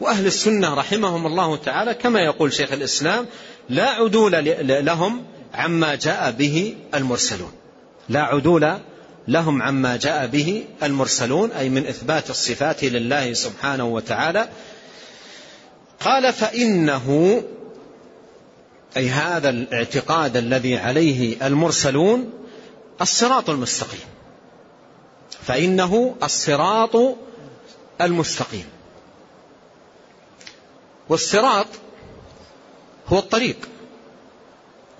وأهل السنة رحمهم الله تعالى كما يقول شيخ الإسلام لا عدول لهم عما جاء به المرسلون. لا عدول لهم عما جاء به المرسلون أي من إثبات الصفات لله سبحانه وتعالى. قال فإنه أي هذا الاعتقاد الذي عليه المرسلون الصراط المستقيم. فإنه الصراط المستقيم. والصراط هو الطريق.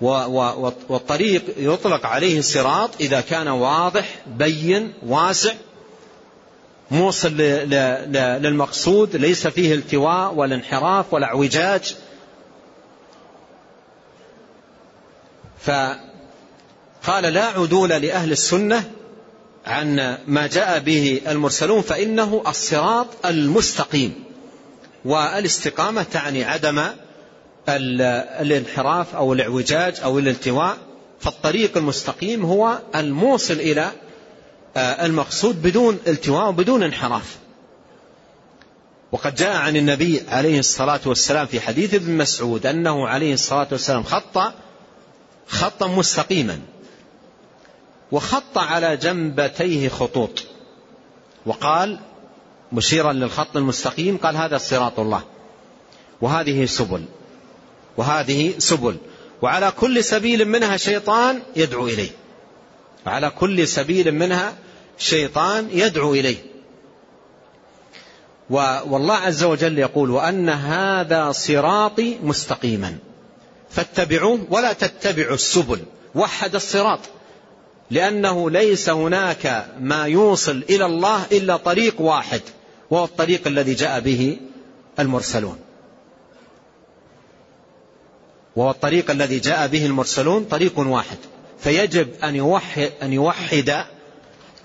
والطريق يطلق عليه صراط إذا كان واضح بين واسع موصل للمقصود ليس فيه التواء ولا انحراف ولا اعوجاج. فقال لا عدول لأهل السنة عن ما جاء به المرسلون فإنه الصراط المستقيم والإستقامة تعني عدم الانحراف أو الاعوجاج أو الالتواء فالطريق المستقيم هو الموصل إلى آه، المقصود بدون التواء وبدون انحراف. وقد جاء عن النبي عليه الصلاة والسلام في حديث ابن مسعود أنه عليه الصلاة والسلام خط خطا مستقيما وخط على جنبتيه خطوط. وقال مشيرا للخط المستقيم قال هذا صراط الله وهذه سبل. وهذه سبل. وعلى كل سبيل منها شيطان يدعو إليه. وعلى كل سبيل منها شيطان يدعو إليه. والله عز وجل يقول وأن هذا صراطي مستقيما. فاتبعوه ولا تتبعوا السبل. وحد الصراط. لأنه ليس هناك ما يوصل إلى الله إلا طريق واحد وهو الطريق الذي جاء به المرسلون. وهو الطريق الذي جاء به المرسلون طريق واحد. فيجب أن يوحد, أن يوحد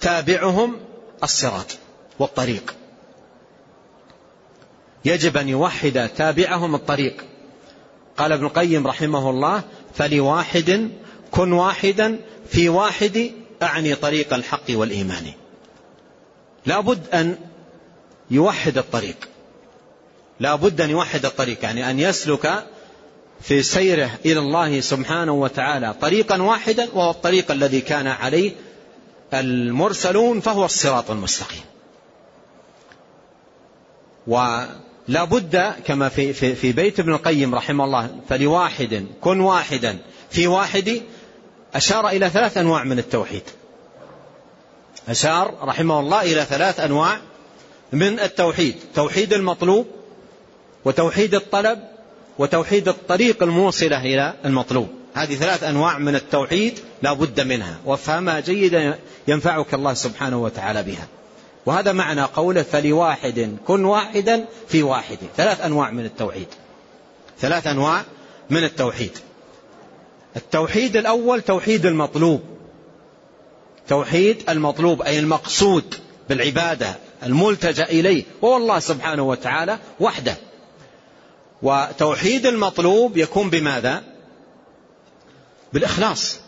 تابعهم الصراط والطريق. يجب أن يوحد تابعهم الطريق. قال ابن القيم رحمه الله فلواحد كن واحدا في واحد أعني طريق الحق والإيمان. لا بد أن يوحد الطريق. لا بد أن يوحد الطريق يعني أن يسلك في سيره إلى الله سبحانه وتعالى طريقا واحدا وهو الطريق الذي كان عليه المرسلون فهو الصراط المستقيم. ولا بد كما في, في, في بيت ابن القيم رحمه الله فلواحد كن واحدا. في واحد أشار إلى ثلاث أنواع من التوحيد. أشار رحمه الله إلى ثلاث أنواع من التوحيد توحيد المطلوب وتوحيد الطلب وتوحيد الطريق الموصلة إلى المطلوب. هذه ثلاث أنواع من التوحيد لا بد منها. وافهمها جيدا ينفعك الله سبحانه وتعالى بها. وهذا معنى قوله فلواحد كن واحدا في واحد. ثلاث أنواع من التوحيد. ثلاث أنواع من التوحيد. التوحيد الأول توحيد المطلوب. توحيد المطلوب أي المقصود بالعبادة الملتجأ إليه وهو الله سبحانه وتعالى وحده. وتوحيد المطلوب يكون بماذا؟ بالإخلاص.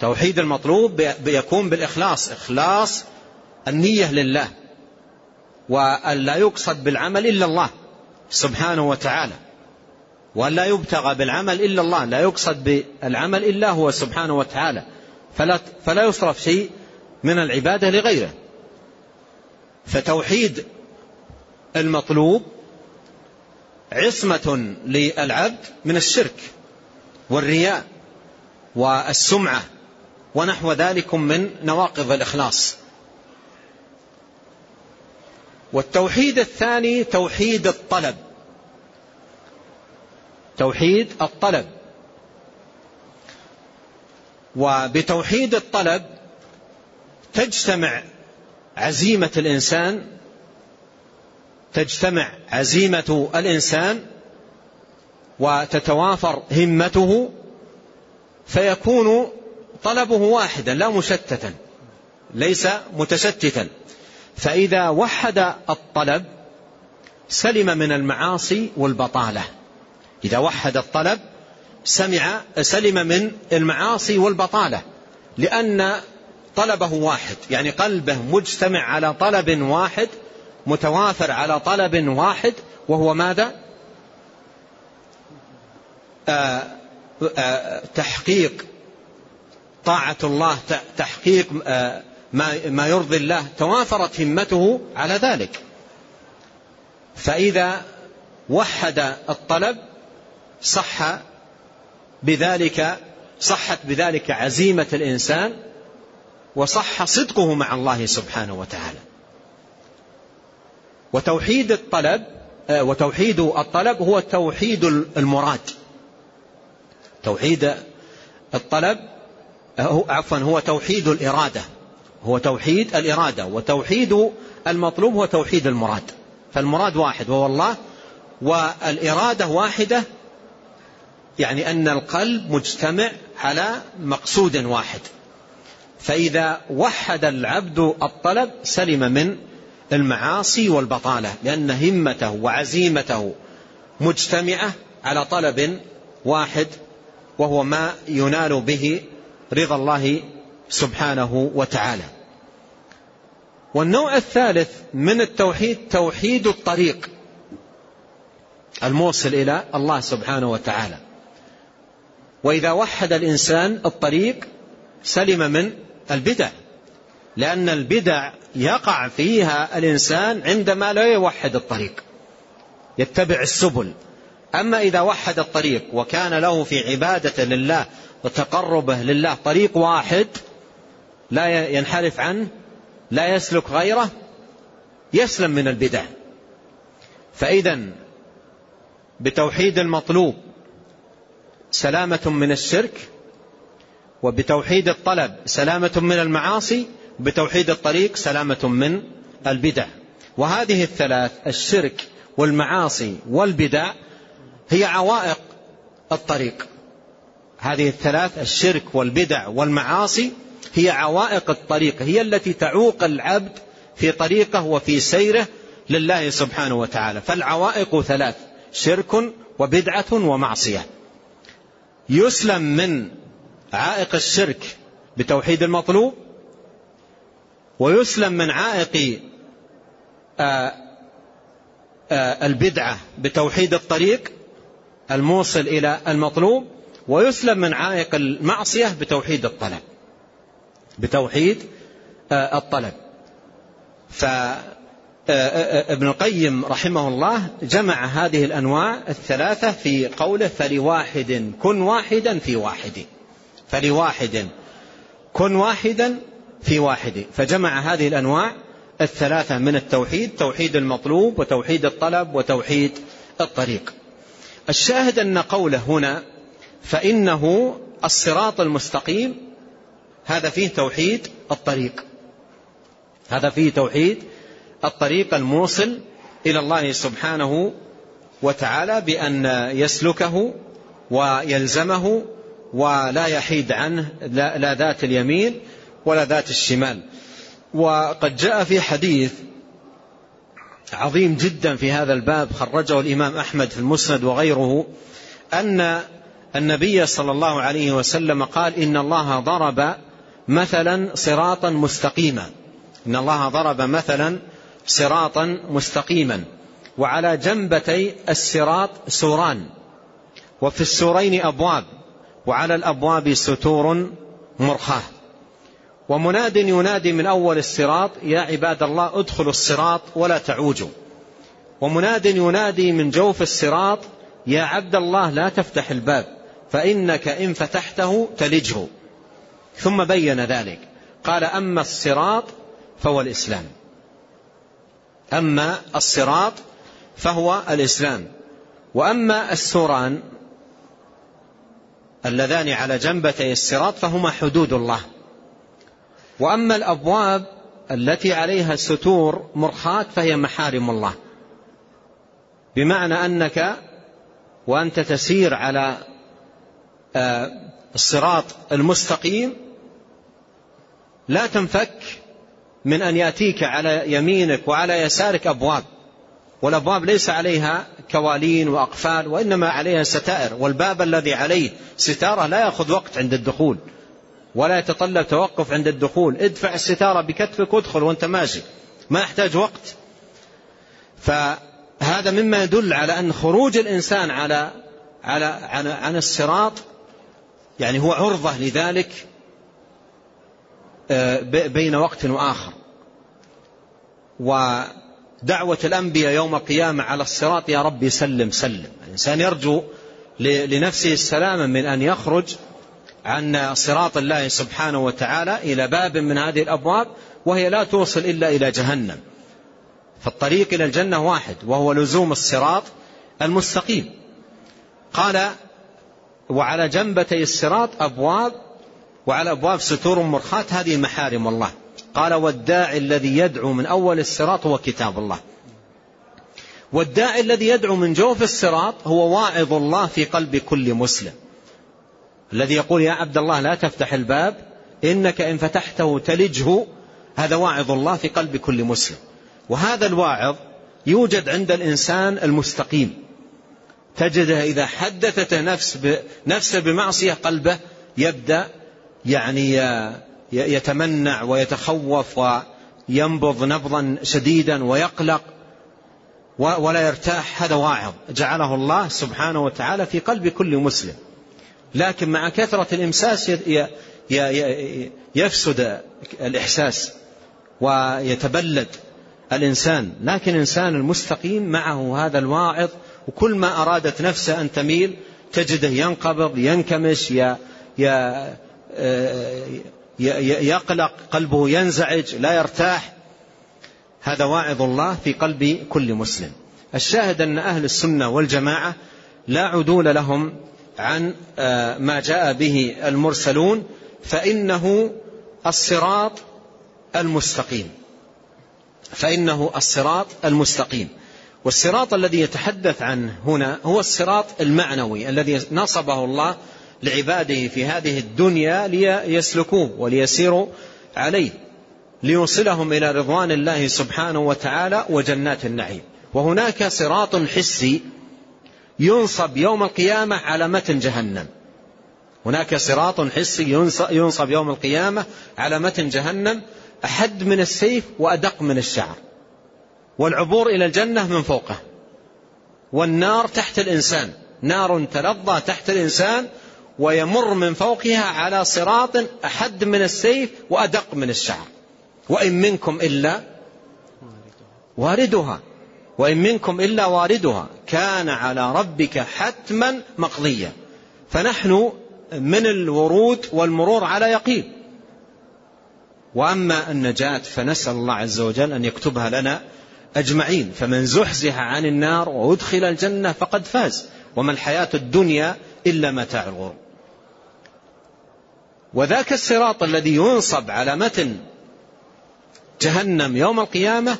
توحيد المطلوب يكون بالإخلاص. إخلاص النية لله وأن لا يقصد بالعمل إلا الله سبحانه وتعالى وأن لا يبتغى بالعمل إلا الله لا يقصد بالعمل إلا هو سبحانه وتعالى. فلا, فلا يصرف شيء من العبادة لغيره. فتوحيد المطلوب عصمة للعبد من الشرك والرياء والسمعة ونحو ذلك من نواقض الإخلاص. والتوحيد الثاني توحيد الطلب. توحيد الطلب. وبتوحيد الطلب تجتمع عزيمة الإنسان تجتمع عزيمة الإنسان وتتوافر همته فيكون طلبه واحدا لا مشتتا ليس متشتتا. فإذا وحد الطلب سلم من المعاصي والبطالة. إذا وحد الطلب سمع سلم من المعاصي والبطالة لأن طلبه واحد يعني قلبه مجتمع على طلب واحد متوافر على طلب واحد وهو ماذا؟ آه آه تحقيق طاعة الله تحقيق آه ما, ما يرضي الله توافرت همته على ذلك. فإذا وحد الطلب صح بذلك صحت بذلك عزيمة الإنسان وصح صدقه مع الله سبحانه وتعالى. وتوحيد الطلب آه، وتوحيد الطلب هو توحيد المراد. توحيد الطلب آه، عفوا هو توحيد الإرادة. هو توحيد الإرادة وتوحيد المطلوب هو توحيد المراد. فالمراد واحد وهو الله. والإرادة واحدة يعني أن القلب مجتمع على مقصود واحد. فإذا وحد العبد الطلب سلم من المعاصي والبطالة لأن همته وعزيمته مجتمعة على طلب واحد وهو ما ينال به رضا الله سبحانه وتعالى. والنوع الثالث من التوحيد توحيد الطريق الموصل إلى الله سبحانه وتعالى. وإذا وحد الإنسان الطريق سلم من البدع. لأن البدع يقع فيها الإنسان عندما لا يوحد الطريق يتبع السبل. أما إذا وحد الطريق وكان له في عبادة لله وتقربه لله طريق واحد لا ينحرف عنه لا يسلك غيره يسلم من البدع. فإذا بتوحيد المطلوب سلامة من الشرك وبتوحيد الطلب سلامة من المعاصي بتوحيد الطريق سلامة من البدع. وهذه الثلاث الشرك والمعاصي والبدع هي عوائق الطريق. هذه الثلاث الشرك والبدع والمعاصي هي عوائق الطريق هي التي تعوق العبد في طريقه وفي سيره لله سبحانه وتعالى. فالعوائق ثلاث شرك وبدعة ومعصية. يسلم من عائق الشرك بتوحيد المطلوب ويسلم من عائق آه، آه، البدعة بتوحيد الطريق الموصل إلى المطلوب ويسلم من عائق المعصية بتوحيد الطلب بتوحيد آه، الطلب. ابن القيم رحمه الله جمع هذه الأنواع الثلاثة في قوله فلواحد كن واحدا في واحد. فلواحد كن واحدا في واحد. فجمع هذه الأنواع الثلاثة من التوحيد توحيد المطلوب وتوحيد الطلب وتوحيد الطريق. الشاهد أن قوله هنا فإنه الصراط المستقيم هذا فيه توحيد الطريق. هذا فيه توحيد الطريق الموصل إلى الله سبحانه وتعالى بأن يسلكه ويلزمه ولا يحيد عنه لا ذات اليمين ولا ذات الشمال. وقد جاء في حديث عظيم جدا في هذا الباب خرجه الإمام أحمد في المسند وغيره أن النبي صلى الله عليه وسلم قال إن الله ضرب مثلا صراطا مستقيما. إن الله ضرب مثلا صراطا مستقيما. وعلى جنبتي الصراط سوران. وفي السورين أبواب. وعلى الأبواب ستور مرخاة. ومناد ينادي من أول الصراط يا عباد الله ادخلوا الصراط ولا تعوجوا. ومناد ينادي من جوف الصراط يا عبد الله لا تفتح الباب فإنك إن فتحته تلجه. ثم بين ذلك قال أما الصراط فهو الإسلام. أما الصراط فهو الإسلام. وأما السوران اللذان على جنبتي الصراط فهما حدود الله. وأما الأبواب التي عليها ستور مرخاة فهي محارم الله. بمعنى أنك وأنت تسير على آه، الصراط المستقيم لا تنفك من أن يأتيك على يمينك وعلى يسارك أبواب. والأبواب ليس عليها كوالين وأقفال وإنما عليها ستائر. والباب الذي عليه ستارة لا يأخذ وقت عند الدخول. ولا يتطلب توقف عند الدخول. ادفع الستارة بكتفك وادخل وانت ماشي. ما يحتاج وقت. فهذا مما يدل على أن خروج الإنسان على على عن, عن الصراط يعني هو عرضة لذلك آه، بين وقت وآخر. ودعوة الأنبياء يوم القيامة على الصراط يا ربي سلم سلم. الإنسان يرجو لنفسه السلامة من أن يخرج عن صراط الله سبحانه وتعالى إلى باب من هذه الأبواب وهي لا توصل إلا إلى جهنم. فالطريق إلى الجنة واحد وهو لزوم الصراط المستقيم. قال وعلى جنبتي الصراط أبواب وعلى أبواب ستور مرخات هذه محارم الله. قال والداعي الذي يدعو من أول الصراط هو كتاب الله. والداعي الذي يدعو من جوف الصراط هو واعظ الله في قلب كل مسلم. الذي يقول يا عبد الله لا تفتح الباب إنك إن فتحته تلجه هذا واعظ الله في قلب كل مسلم. وهذا الواعظ يوجد عند الإنسان المستقيم. تجده إذا حدثت نفس نفسه بمعصية قلبه يبدأ يعني يتمنع ويتخوف وينبض نبضا شديدا ويقلق ولا يرتاح. هذا واعظ جعله الله سبحانه وتعالى في قلب كل مسلم. لكن مع كثرة الإمساس يفسد الإحساس ويتبلد الإنسان. لكن الإنسان المستقيم معه هذا الواعظ وكل ما أرادت نفسه أن تميل تجده ينقبض ينكمش يقلق قلبه ينزعج لا يرتاح. هذا واعظ الله في قلب كل مسلم. الشاهد أن أهل السنة والجماعة لا عدول لهم عن آه، ما جاء به المرسلون فإنه الصراط المستقيم. فإنه الصراط المستقيم. والصراط الذي يتحدث عنه هنا هو الصراط المعنوي الذي نصبه الله لعباده في هذه الدنيا ليسلكوه وليسيروا عليه ليوصلهم إلى رضوان الله سبحانه وتعالى وجنات النعيم. وهناك صراط حسي ينصب يوم القيامة على متن جهنم. هناك صراط حسي ينصب يوم القيامة على متن جهنم أحد من السيف وأدق من الشعر. والعبور إلى الجنة من فوقه. والنار تحت الإنسان. نار تلظى تحت الإنسان ويمر من فوقها على صراط أحد من السيف وأدق من الشعر. وإن منكم إلا واردها. وإن منكم إلا واردها كان على ربك حتما مقضيا فنحن من الورود والمرور على يقين. وأما النجاة فنسأل الله عز وجل أن يكتبها لنا أجمعين. فمن زحزح عن النار وأدخل الجنة فقد فاز. وما الحياة الدنيا إلا متاع الغرور. وذاك الصراط الذي ينصب على متن جهنم يوم القيامة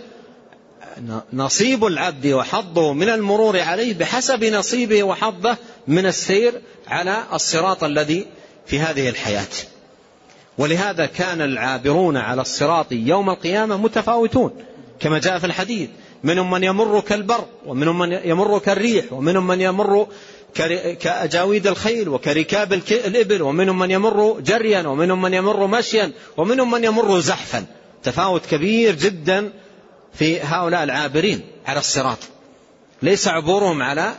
نصيب العبد وحظه من المرور عليه بحسب نصيبه وحظه من السير على الصراط الذي في هذه الحياة. ولهذا كان العابرون على الصراط يوم القيامة متفاوتون كما جاء في الحديث منهم من يمر كالبر ومنهم من يمر كالريح ومنهم من يمر كأجاويد الخيل وكركاب الإبل ومنهم من يمر جريا ومنهم من يمر مشيا ومنهم من يمر زحفا. تفاوت كبير جدا في هؤلاء العابرين على الصراط. ليس عبورهم على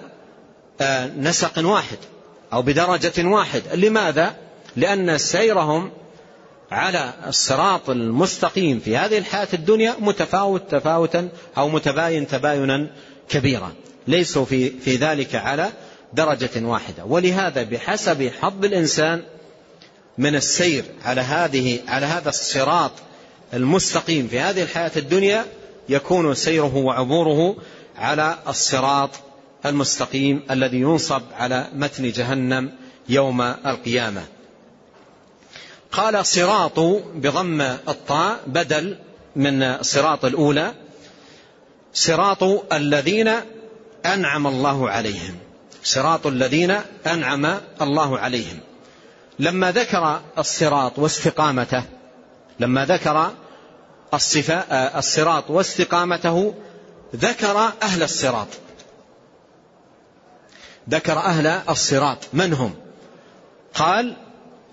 آه، نسق واحد أو بدرجة واحد. لماذا؟ لأن سيرهم على الصراط المستقيم في هذه الحياة الدنيا متفاوت تفاوتا أو متباين تباينا كبيرا. ليسوا في, في ذلك على درجة واحدة. ولهذا بحسب حظ الإنسان من السير على هذه على هذا الصراط المستقيم في هذه الحياة الدنيا يكون سيره وعبوره على الصراط المستقيم الذي ينصب على متن جهنم يوم القيامة. قال صراط بضم الطاء بدل من صراط الأولى صراط الذين أنعم الله عليهم. صراط الذين أنعم الله عليهم. لما ذكر الصراط واستقامته لما ذكر الصراط واستقامته ذكر أهل الصراط. ذكر أهل الصراط. من هم؟ قال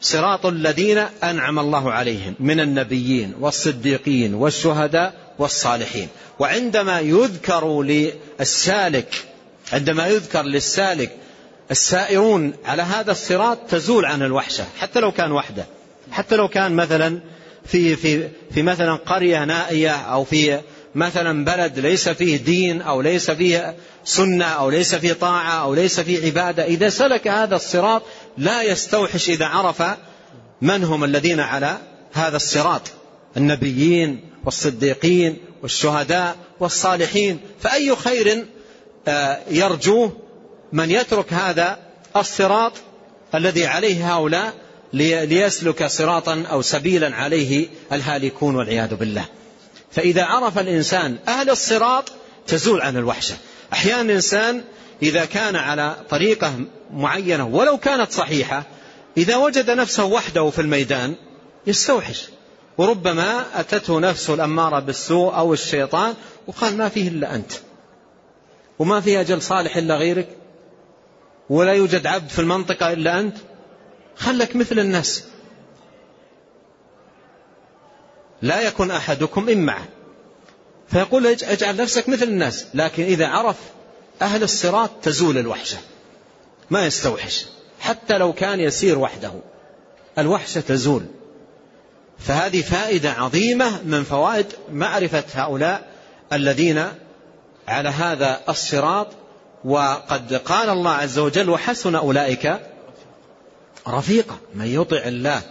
صراط الذين أنعم الله عليهم من النبيين والصديقين والشهداء والصالحين. وعندما يذكر للسالك عندما يذكر للسالك السائرون على هذا الصراط تزول عن الوحشة حتى لو كان وحده. حتى لو كان مثلا في في في مثلا قرية نائية أو في مثلا بلد ليس فيه دين أو ليس فيه سنة أو ليس فيه طاعة أو ليس فيه عبادة إذا سلك هذا الصراط لا يستوحش إذا عرف من هم الذين على هذا الصراط النبيين والصديقين والشهداء والصالحين فأي خير آه، يرجوه من يترك هذا الصراط الذي عليه هؤلاء ليسلك صراطا أو سبيلا عليه الهالكون والعياذ بالله. فإذا عرف الإنسان أهل الصراط تزول عن الوحشة. أحيانا الإنسان إذا كان على طريقة معينة ولو كانت صحيحة إذا وجد نفسه وحده في الميدان يستوحش. وربما أتته نفسه الأمارة بالسوء أو الشيطان وقال ما فيه إلا أنت. وما فيه أجل صالح إلا غيرك. ولا يوجد عبد في المنطقة إلا أنت. خلك مثل الناس. لا يكن أحدكم إن معه. فيقول اجعل نفسك مثل الناس. لكن إذا عرف أهل الصراط تزول الوحشة. ما يستوحش. حتى لو كان يسير وحده. الوحشة تزول. فهذه فائدة عظيمة من فوائد معرفة هؤلاء الذين على هذا الصراط. وقد قال الله عز وجل وحسن أولئك رفيقا من يطع الله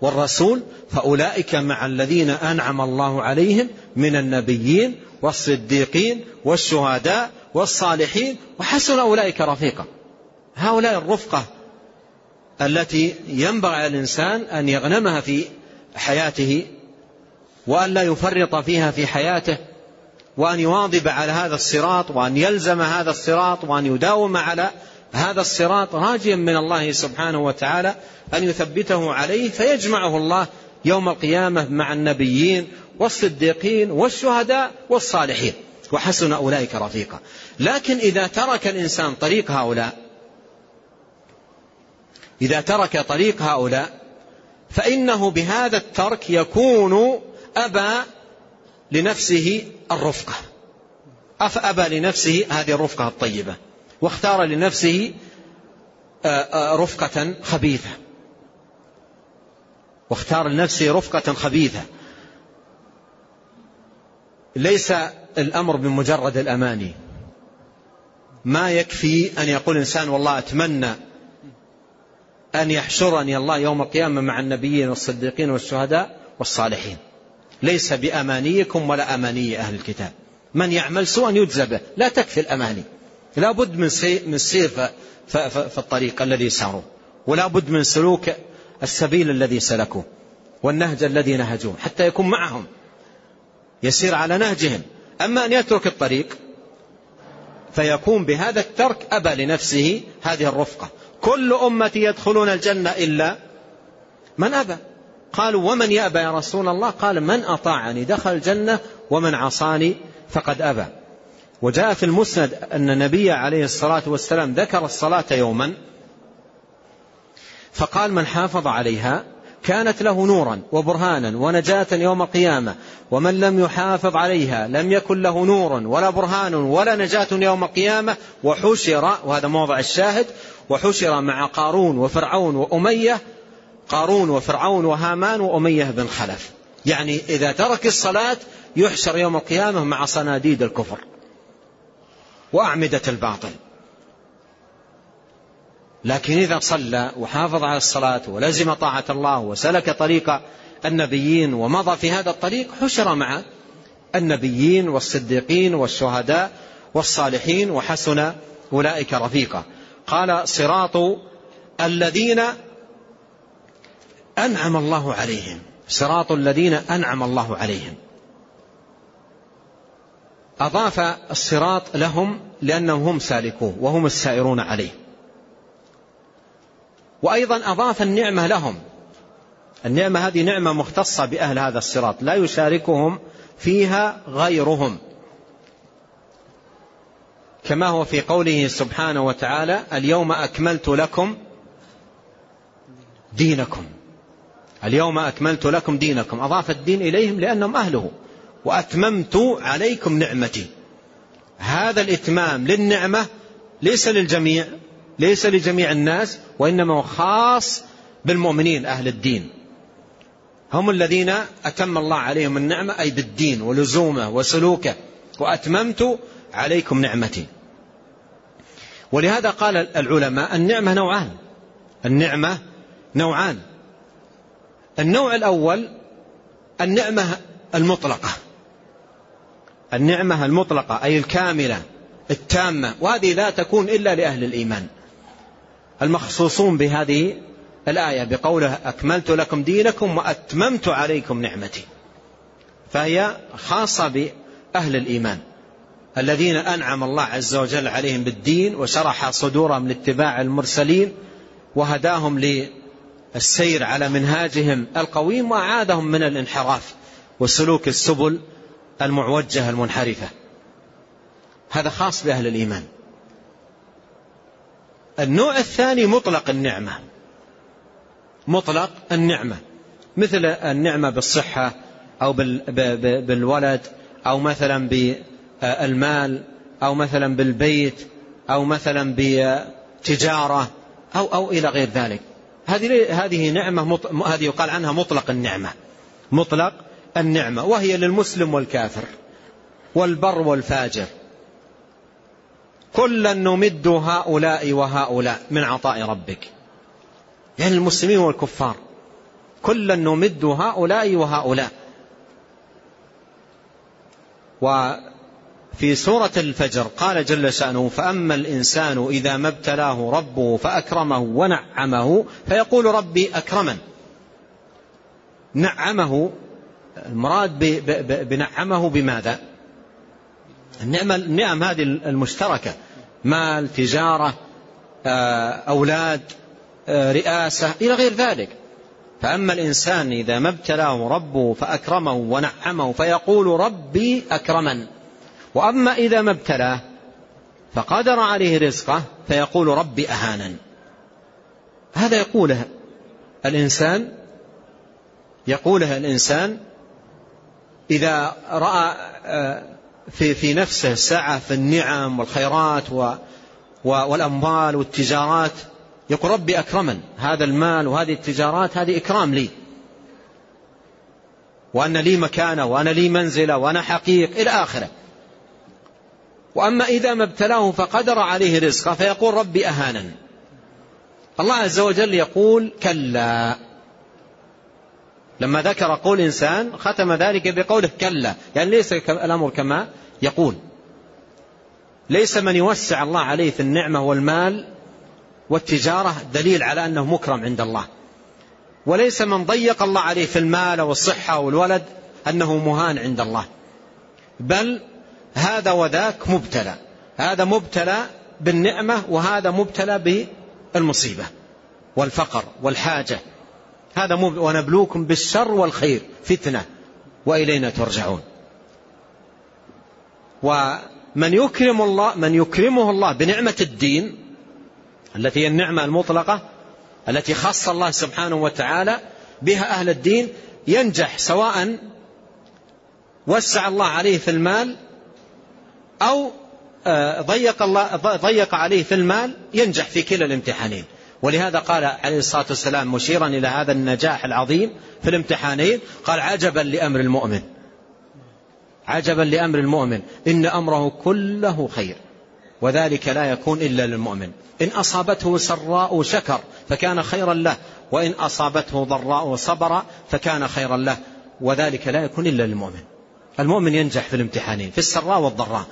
والرسول فأولئك مع الذين أنعم الله عليهم من النبيين والصديقين والشهداء والصالحين وحسن أولئك رفيقا هؤلاء الرفقة التي ينبغي على الإنسان أن يغنمها في حياته وأن لا يفرط فيها في حياته وأن يواظب على هذا الصراط وأن يلزم هذا الصراط وأن يداوم على هذا الصراط راجيا من الله سبحانه وتعالى أن يثبته عليه فيجمعه الله يوم القيامة مع النبيين والصديقين والشهداء والصالحين. وحسن أولئك رفيقا. لكن إذا ترك الإنسان طريق هؤلاء إذا ترك طريق هؤلاء فإنه بهذا الترك يكون أبى لنفسه الرفقة. أبى لنفسه هذه الرفقة الطيبة. واختار لنفسه رفقة خبيثة. واختار لنفسه رفقة خبيثة. ليس الأمر بمجرد الأماني ما يكفي أن يقول إنسان والله أتمنى أن يحشرني الله يوم القيامة مع النبيين والصديقين والشهداء والصالحين. ليس بأمانيكم ولا أماني أهل الكتاب. من يعمل سوءا يجزى به. لا تكفي الأماني. لا بد من من السير في الطريق الذي ساروا. ولا بد من سلوك السبيل الذي سلكوه والنهج الذي نهجوه حتى يكون معهم. يسير على نهجهم. أما أن يترك الطريق فيكون بهذا الترك أبى لنفسه هذه الرفقة. كل أمتي يدخلون الجنة إلا من أبى. قالوا ومن يأبى يا رسول الله؟ قال من أطاعني دخل الجنة ومن عصاني فقد أبى. وجاء في المسند أن النبي عليه الصلاة والسلام ذكر الصلاة يوما فقال من حافظ عليها كانت له نورا وبرهانا ونجاة يوم القيامة ومن لم يحافظ عليها لم يكن له نور ولا برهان ولا نجاة يوم القيامة وحشر وهذا موضع الشاهد وحشر مع قارون وفرعون وأمية قارون وفرعون وهامان وأمية بن خلف. يعني إذا ترك الصلاة يحشر يوم القيامة مع صناديد الكفر. وأعمدة الباطل. لكن إذا صلى وحافظ على الصلاة ولزم طاعة الله وسلك طريق النبيين ومضى في هذا الطريق حشر مع النبيين والصديقين والشهداء والصالحين وحسن أولئك رفيقا. قال صراط الذين أنعم الله عليهم. صراط الذين أنعم الله عليهم. أضاف الصراط لهم لأنهم هم سالكوه وهم السائرون عليه. وأيضا أضاف النعمة لهم. النعمة هذه نعمة مختصة بأهل هذا الصراط لا يشاركهم فيها غيرهم. كما هو في قوله سبحانه وتعالى اليوم أكملت لكم دينكم. اليوم أكملت لكم دينكم. أضاف الدين إليهم لأنهم أهله. وأتممت عليكم نعمتي. هذا الإتمام للنعمة ليس للجميع ليس لجميع الناس وإنما هو خاص بالمؤمنين أهل الدين. هم الذين أتم الله عليهم النعمة أي بالدين ولزومه وسلوكه وأتممت عليكم نعمتي. ولهذا قال العلماء النعمة نوعان. النعمة نوعان. النوع الأول النعمة المطلقة. النعمة المطلقة أي الكاملة التامة وهذه لا تكون إلا لأهل الإيمان. المخصوصون بهذه الآية بقوله أكملت لكم دينكم وأتممت عليكم نعمتي. فهي خاصة بأهل الإيمان الذين أنعم الله عز وجل عليهم بالدين وشرح صدورهم لاتباع المرسلين وهداهم للسير على منهاجهم القويم وأعادهم من الانحراف وسلوك السبل المعوجة المنحرفة. هذا خاص بأهل الإيمان. النوع الثاني مطلق النعمة. مطلق النعمة. مثل النعمة بالصحة أو بالولد أو مثلا بالمال أو مثلا بالبيت أو مثلا بتجارة أو أو إلى غير ذلك. هذه هذه نعمة هذه يقال عنها مطلق النعمة. مطلق النعمة وهي للمسلم والكافر والبر والفاجر. كلا نمد هؤلاء وهؤلاء من عطاء ربك. يعني المسلمين والكفار. كلا نمد هؤلاء وهؤلاء. وفي سورة الفجر قال جل شأنه فأما الإنسان إذا ما ابتلاه ربه فأكرمه ونعمه فيقول ربي أكرمن. نعمه المراد بنعمه بماذا؟ النعمة النعم هذه المشتركة. مال تجارة آه، أولاد آه، رئاسة إلى غير ذلك. فأما الإنسان إذا ما ابتلاه ربه فأكرمه ونعمه فيقول ربي أكرمن. وأما إذا ما ابتلاه فقدر عليه رزقه فيقول ربي أهانن. هذا يقوله الإنسان يقوله الإنسان إذا رأى آه، في في نفسه سعة في النعم والخيرات والأموال والتجارات يقول ربي أكرمن هذا المال وهذه التجارات هذه إكرام لي. وأن لي مكانة وأنا لي منزلة وأنا حقيق إلى آخره. وأما إذا ما ابتلاه فقدر عليه رزقه فيقول ربي أهانا الله عز وجل يقول كلا. لما ذكر قول إنسان ختم ذلك بقوله كلا. يعني ليس الأمر كما يقول. ليس من يوسع الله عليه في النعمة والمال والتجارة دليل على أنه مكرم عند الله. وليس من ضيق الله عليه في المال والصحة والولد أنه مهان عند الله. بل هذا وذاك مبتلى. هذا مبتلى بالنعمة وهذا مبتلى بالمصيبة والفقر والحاجة. هذا مب... ونبلوكم بالشر والخير فتنة وإلينا ترجعون. ومن يكرم الله من يكرمه الله بنعمة الدين التي هي النعمة المطلقة التي خص الله سبحانه وتعالى بها أهل الدين ينجح سواء وسع الله عليه في المال أو آه، ضيق, الله ضيق عليه في المال ينجح في كلا الامتحانين. ولهذا قال عليه الصلاة والسلام مشيرا إلى هذا النجاح العظيم في الامتحانين قال عجبا لأمر المؤمن. عجبا لأمر المؤمن. إن أمره كله خير وذلك لا يكون إلا للمؤمن. إن أصابته سراء شكر فكان خيرا له وإن أصابته ضراء صبر فكان خيرا له وذلك لا يكون إلا للمؤمن. المؤمن ينجح في الامتحانين في السراء والضراء.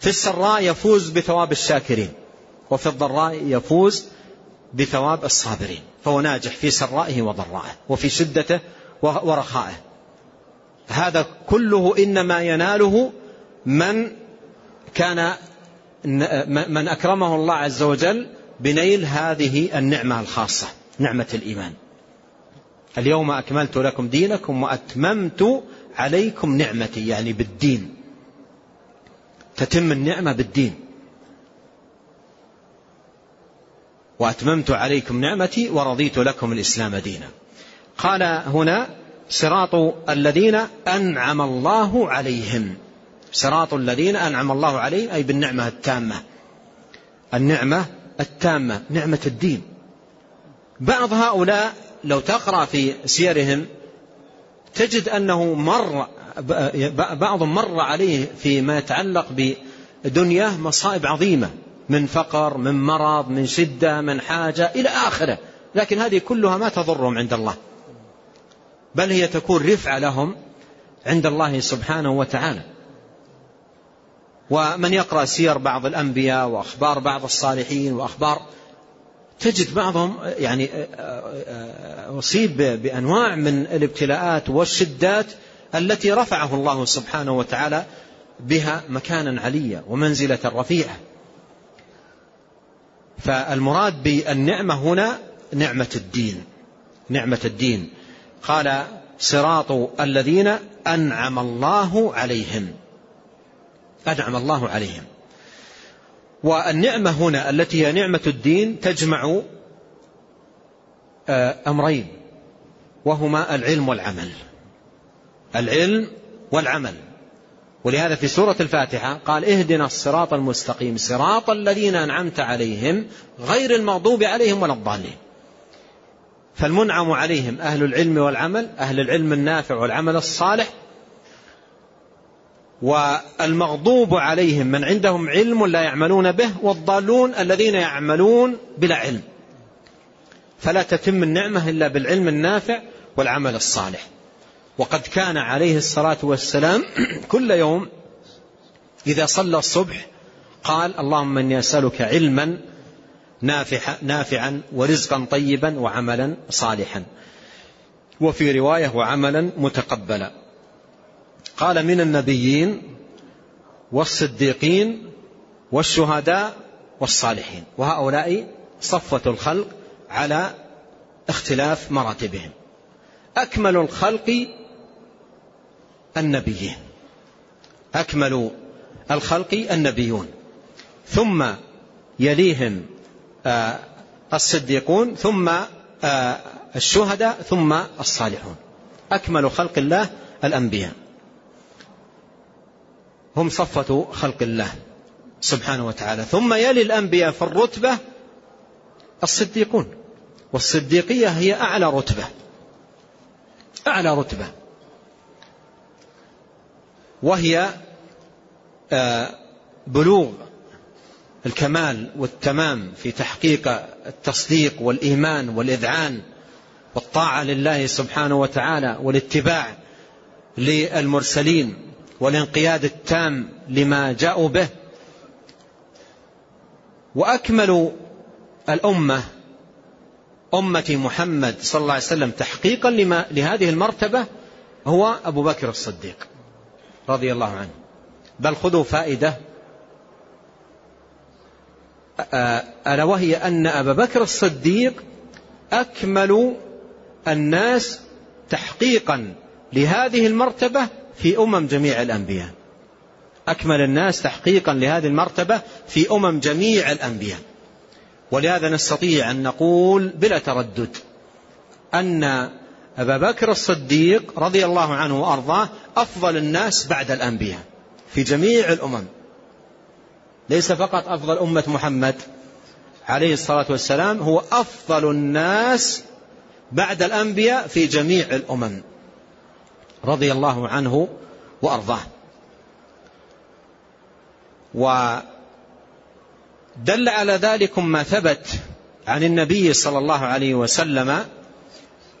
في السراء يفوز بثواب الشاكرين. وفي الضراء يفوز بثواب الصابرين فهو ناجح في سرائه وضرائه وفي شدته ورخائه. هذا كله إنما يناله من كان من أكرمه الله عز وجل بنيل هذه النعمة الخاصة نعمة الإيمان. اليوم أكملت لكم دينكم وأتممت عليكم نعمتي يعني بالدين. تتم النعمة بالدين. وأتممت عليكم نعمتي ورضيت لكم الإسلام دينا. قال هنا صراط الذين أنعم الله عليهم. صراط الذين أنعم الله عليهم أي بالنعمة التامة. النعمة التامة نعمة الدين. بعض هؤلاء لو تقرأ في سيرهم تجد أنه مر بعض مر عليه فيما يتعلق بدنياه مصائب عظيمة. من فقر من مرض من شدة من حاجة إلى آخره. لكن هذه كلها ما تضرهم عند الله. بل هي تكون رفعة لهم عند الله سبحانه وتعالى. ومن يقرأ سير بعض الأنبياء وأخبار بعض الصالحين وأخبار تجد بعضهم يعني أصيب بأنواع من الابتلاءات والشدات التي رفعه الله سبحانه وتعالى بها مكانا عليا ومنزلة رفيعة. فالمراد بالنعمة هنا نعمة الدين. نعمة الدين. قال صراط الذين أنعم الله عليهم. أنعم الله عليهم. والنعمة هنا التي هي نعمة الدين تجمع آه، أمرين وهما العلم والعمل. العلم والعمل. ولهذا في سورة الفاتحة قال اهدنا الصراط المستقيم صراط الذين أنعمت عليهم غير المغضوب عليهم ولا الضالين. فالمنعم عليهم أهل العلم والعمل أهل العلم النافع والعمل الصالح والمغضوب عليهم من عندهم علم لا يعملون به والضالون الذين يعملون بلا علم. فلا تتم النعمة إلا بالعلم النافع والعمل الصالح. وقد كان عليه الصلاة والسلام كل يوم إذا صلى الصبح قال اللهم إني أسألك علما نافع نافعا ورزقا طيبا وعملا صالحا. وفي رواية وعملا متقبلا. قال من النبيين والصديقين والشهداء والصالحين. وهؤلاء صفة الخلق على اختلاف مراتبهم. أكمل الخلق النبيين. أكمل الخلق النبيون. ثم يليهم آه، الصديقون ثم آه، الشهداء ثم الصالحون. أكمل خلق الله الأنبياء. هم صفة خلق الله سبحانه وتعالى. ثم يلي الأنبياء في الرتبة الصديقون. والصديقية هي أعلى رتبة. أعلى رتبة. وهي آه، بلوغ الكمال والتمام في تحقيق التصديق والإيمان والإذعان والطاعة لله سبحانه وتعالى والاتباع للمرسلين والانقياد التام لما جاءوا به. وأكمل الأمة أمة محمد صلى الله عليه وسلم تحقيقا لما لهذه المرتبة هو أبو بكر الصديق. رضي الله عنه. بل خذوا فائدة. ألا وهي أن أبا بكر الصديق أكمل الناس تحقيقا لهذه المرتبة في أمم جميع الأنبياء. أكمل الناس تحقيقا لهذه المرتبة في أمم جميع الأنبياء. ولهذا نستطيع أن نقول بلا تردد أن أبا بكر الصديق رضي الله عنه وأرضاه أفضل الناس بعد الأنبياء في جميع الأمم. ليس فقط أفضل أمة محمد عليه الصلاة والسلام هو أفضل الناس بعد الأنبياء في جميع الأمم رضي الله عنه وأرضاه. ودل على ذلك ما ثبت عن النبي صلى الله عليه وسلم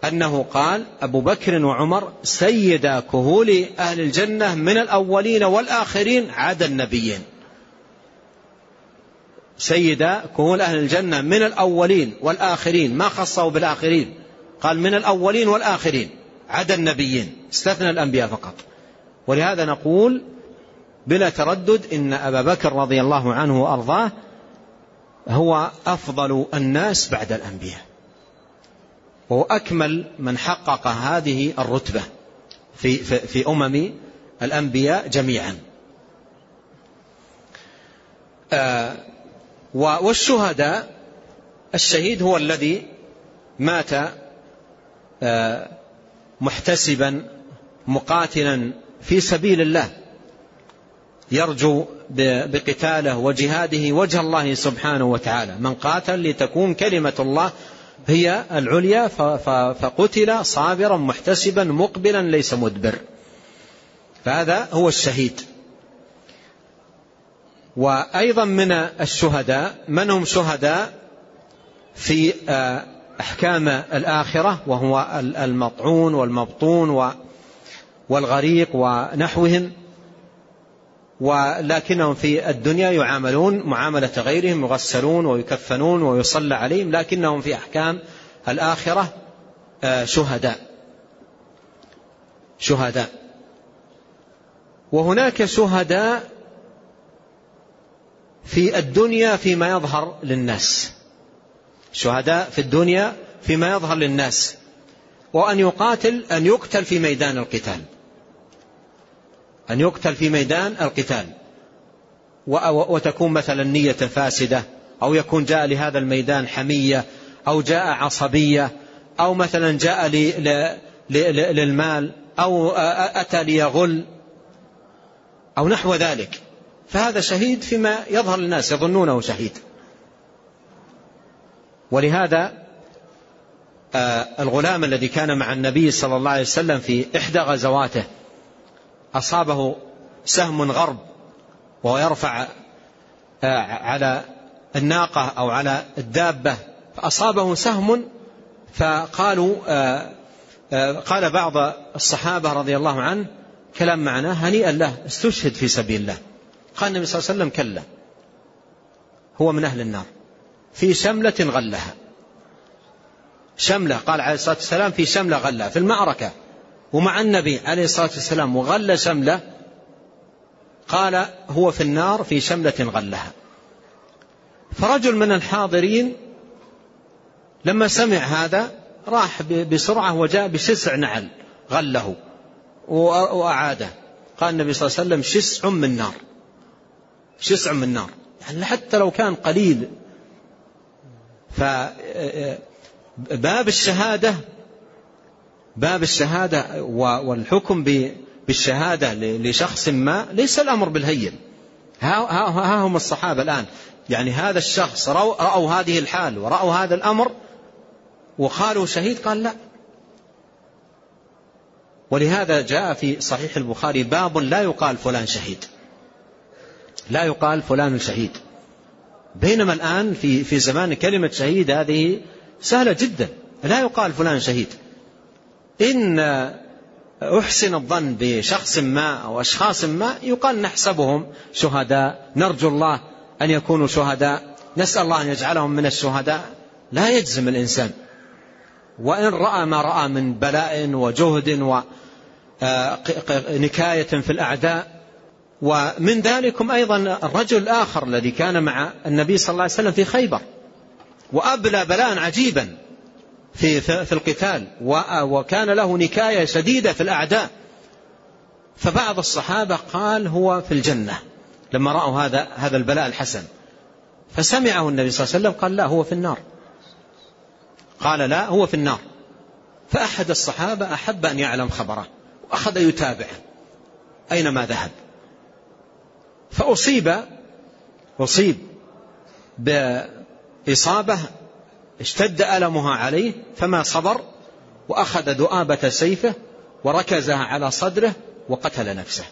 أنه قال أبو بكر وعمر سيدا كهول أهل الجنة من الأولين والآخرين عدا النبيين. سيدا كهول أهل الجنة من الأولين والآخرين. ما خصه بالآخرين. قال من الأولين والآخرين عدا النبيين. استثنى الأنبياء فقط. ولهذا نقول بلا تردد إن أبا بكر رضي الله عنه وأرضاه هو أفضل الناس بعد الأنبياء. وهو أكمل من حقق هذه الرتبة في, في, في أمم الأنبياء جميعا. آه والشهداء الشهيد هو الذي مات آه محتسبا مقاتلا في سبيل الله. يرجو بقتاله وجهاده وجه الله سبحانه وتعالى. من قاتل لتكون كلمة الله هي العليا فقتل صابرا محتسبا مقبلا ليس مدبر. فهذا هو الشهيد. وأيضا من الشهداء من هم شهداء في آه، أحكام الآخرة؟ وهو المطعون والمبطون والغريق ونحوهم. ولكنهم في الدنيا يعاملون معاملة غيرهم يغسلون ويكفنون ويصلى عليهم لكنهم في أحكام الآخرة آه، شهداء. شهداء. وهناك شهداء في الدنيا فيما يظهر للناس. شهداء في الدنيا فيما يظهر للناس. وأن يقاتل أن يقتل في ميدان القتال. أن يقتل في ميدان القتال. وتكون مثلا نية فاسدة أو يكون جاء لهذا الميدان حمية أو جاء عصبية أو مثلا جاء للمال أو أتى ليغل أو نحو ذلك. فهذا شهيد فيما يظهر للناس يظنونه شهيد. ولهذا آه، الغلام الذي كان مع النبي صلى الله عليه وسلم في إحدى غزواته أصابه سهم غرب وهو يرفع آه، على الناقة أو على الدابة فأصابه سهم فقالوا آه، قال بعض الصحابة رضي الله عنه كلام معناه هنيئا له استشهد في سبيل الله. قال النبي صلى الله عليه وسلم كلا هو من أهل النار في شملة غلها. شملة قال عليه الصلاة والسلام في شملة غلها في المعركة. ومع النبي عليه الصلاة والسلام وغل شملة قال هو في النار في شملة غلها. فرجل من الحاضرين لما سمع هذا راح بسرعة وجاء بشسع نعل غله وأعاده. قال النبي صلى الله عليه وسلم شسع من نار. شسع من نار. يعني حتى لو كان قليل. فباب الشهادة باب الشهادة والحكم بالشهادة لشخص ما ليس الأمر بالهين. ها هم الصحابة الآن. يعني هذا الشخص رأوا, هذه الحال ورأوا هذا الأمر وقالوا شهيد؟ قال لا. ولهذا جاء في صحيح البخاري باب لا يقال فلان شهيد. لا يقال فلان شهيد. بينما الآن في في زمان كلمة شهيد هذه سهلة جدا. لا يقال فلان شهيد. إن أحسن الظن بشخص ما أو أشخاص ما يقال نحسبهم شهداء. نرجو الله أن يكونوا شهداء. نسأل الله أن يجعلهم من الشهداء. لا يجزم الإنسان. وإن رأى ما رأى من بلاء وجهد ونكاية في الأعداء. ومن ذلكم أيضا الرجل الآخر الذي كان مع النبي صلى الله عليه وسلم في خيبر. وأبلى بلاء عجيبا. في في القتال وكان له نكاية شديدة في الأعداء. فبعض الصحابة قال هو في الجنة لما رأوا هذا هذا البلاء الحسن. فسمعه النبي صلى الله عليه وسلم قال لا هو في النار. قال لا هو في النار. فأحد الصحابة أحب أن يعلم خبره وأخذ يتابع أينما ذهب؟ فأصيب أصيب بإصابة اشتد ألمها عليه فما صبر وأخذ ذؤابة سيفه وركزها على صدره وقتل نفسه.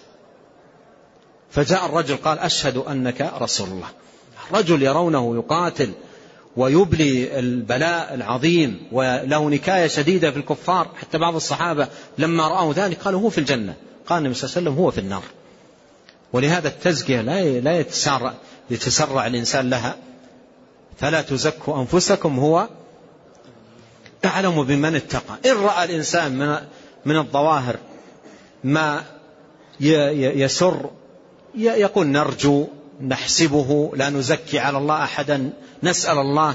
فجاء الرجل قال أشهد أنك رسول الله. رجل يرونه يقاتل ويبلي البلاء العظيم وله نكاية شديدة في الكفار. حتى بعض الصحابة لما رأوا ذلك قالوا هو في الجنة. قال النبي صلى الله عليه وسلم هو في النار. ولهذا التزكية لا لا يتسرع يتسرع الإنسان لها. فلا تزكوا أنفسكم هو أعلم بمن اتقى. إن رأى الإنسان من من الظواهر ما يسر يقول نرجو نحسبه لا نزكي على الله أحدا نسأل الله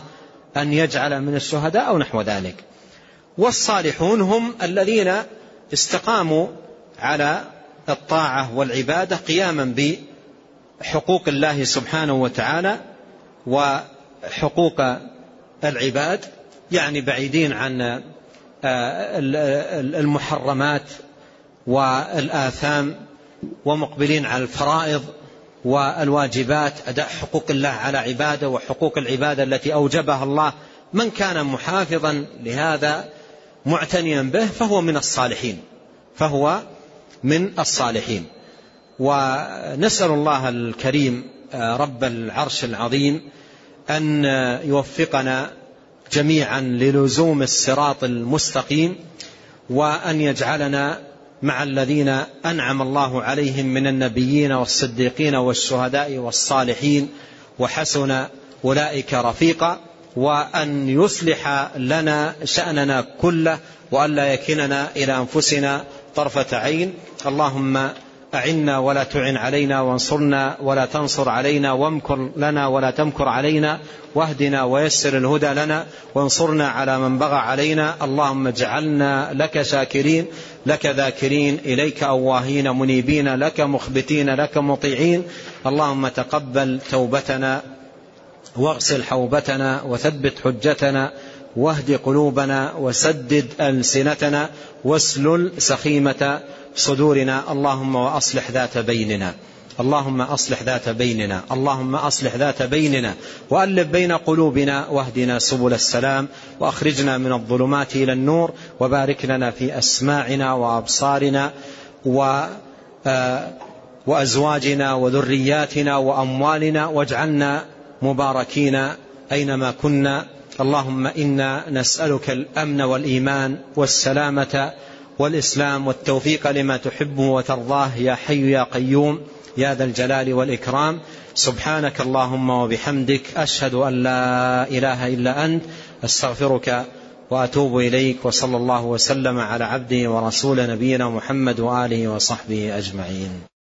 أن يجعل من الشهداء أو نحو ذلك. والصالحون هم الذين استقاموا على الطاعة والعبادة قياما بحقوق الله سبحانه وتعالى وحقوق العباد يعني بعيدين عن آه، المحرمات والآثام ومقبلين على الفرائض والواجبات أداء حقوق الله على عباده وحقوق العبادة التي أوجبها الله. من كان محافظا لهذا معتنيا به فهو من الصالحين فهو من الصالحين. ونسأل الله الكريم آه، رب العرش العظيم أن يوفقنا جميعا للزوم الصراط المستقيم وأن يجعلنا مع الذين أنعم الله عليهم من النبيين والصديقين والشهداء والصالحين. وحسن أولئك رفيقا. وأن يصلح لنا شأننا كله. وأن لا يكلنا إلى أنفسنا طرفة عين. اللهم أعنا ولا تعن علينا وانصرنا ولا تنصر علينا وامكر لنا ولا تمكر علينا واهدنا ويسر الهدى لنا وانصرنا على من بغى علينا. اللهم اجعلنا لك شاكرين لك ذاكرين إليك أواهين منيبين لك مخبتين لك مطيعين. اللهم تقبل توبتنا واغسل حوبتنا وثبت حجتنا واهد قلوبنا وسدد ألسنتنا واسلل سخيمة صدورنا اللهم وأصلح ذات بيننا. اللهم أصلح ذات بيننا. اللهم أصلح ذات بيننا. وألف بين قلوبنا واهدنا سبل السلام. وأخرجنا من الظلمات إلى النور. وبارك لنا في أسماعنا وأبصارنا. و آه، وأزواجنا وذرياتنا وأموالنا. واجعلنا مباركين أينما كنا. اللهم إنا نسألك الأمن والإيمان والسلامة. والإسلام والتوفيق لما تحبه وترضاه يا حي يا قيوم يا ذا الجلال والإكرام. سبحانك اللهم وبحمدك أشهد أن لا إله إلا أنت أستغفرك وأتوب إليك وصلى الله وسلم على عبده ورسول نبينا محمد وآله وصحبه أجمعين.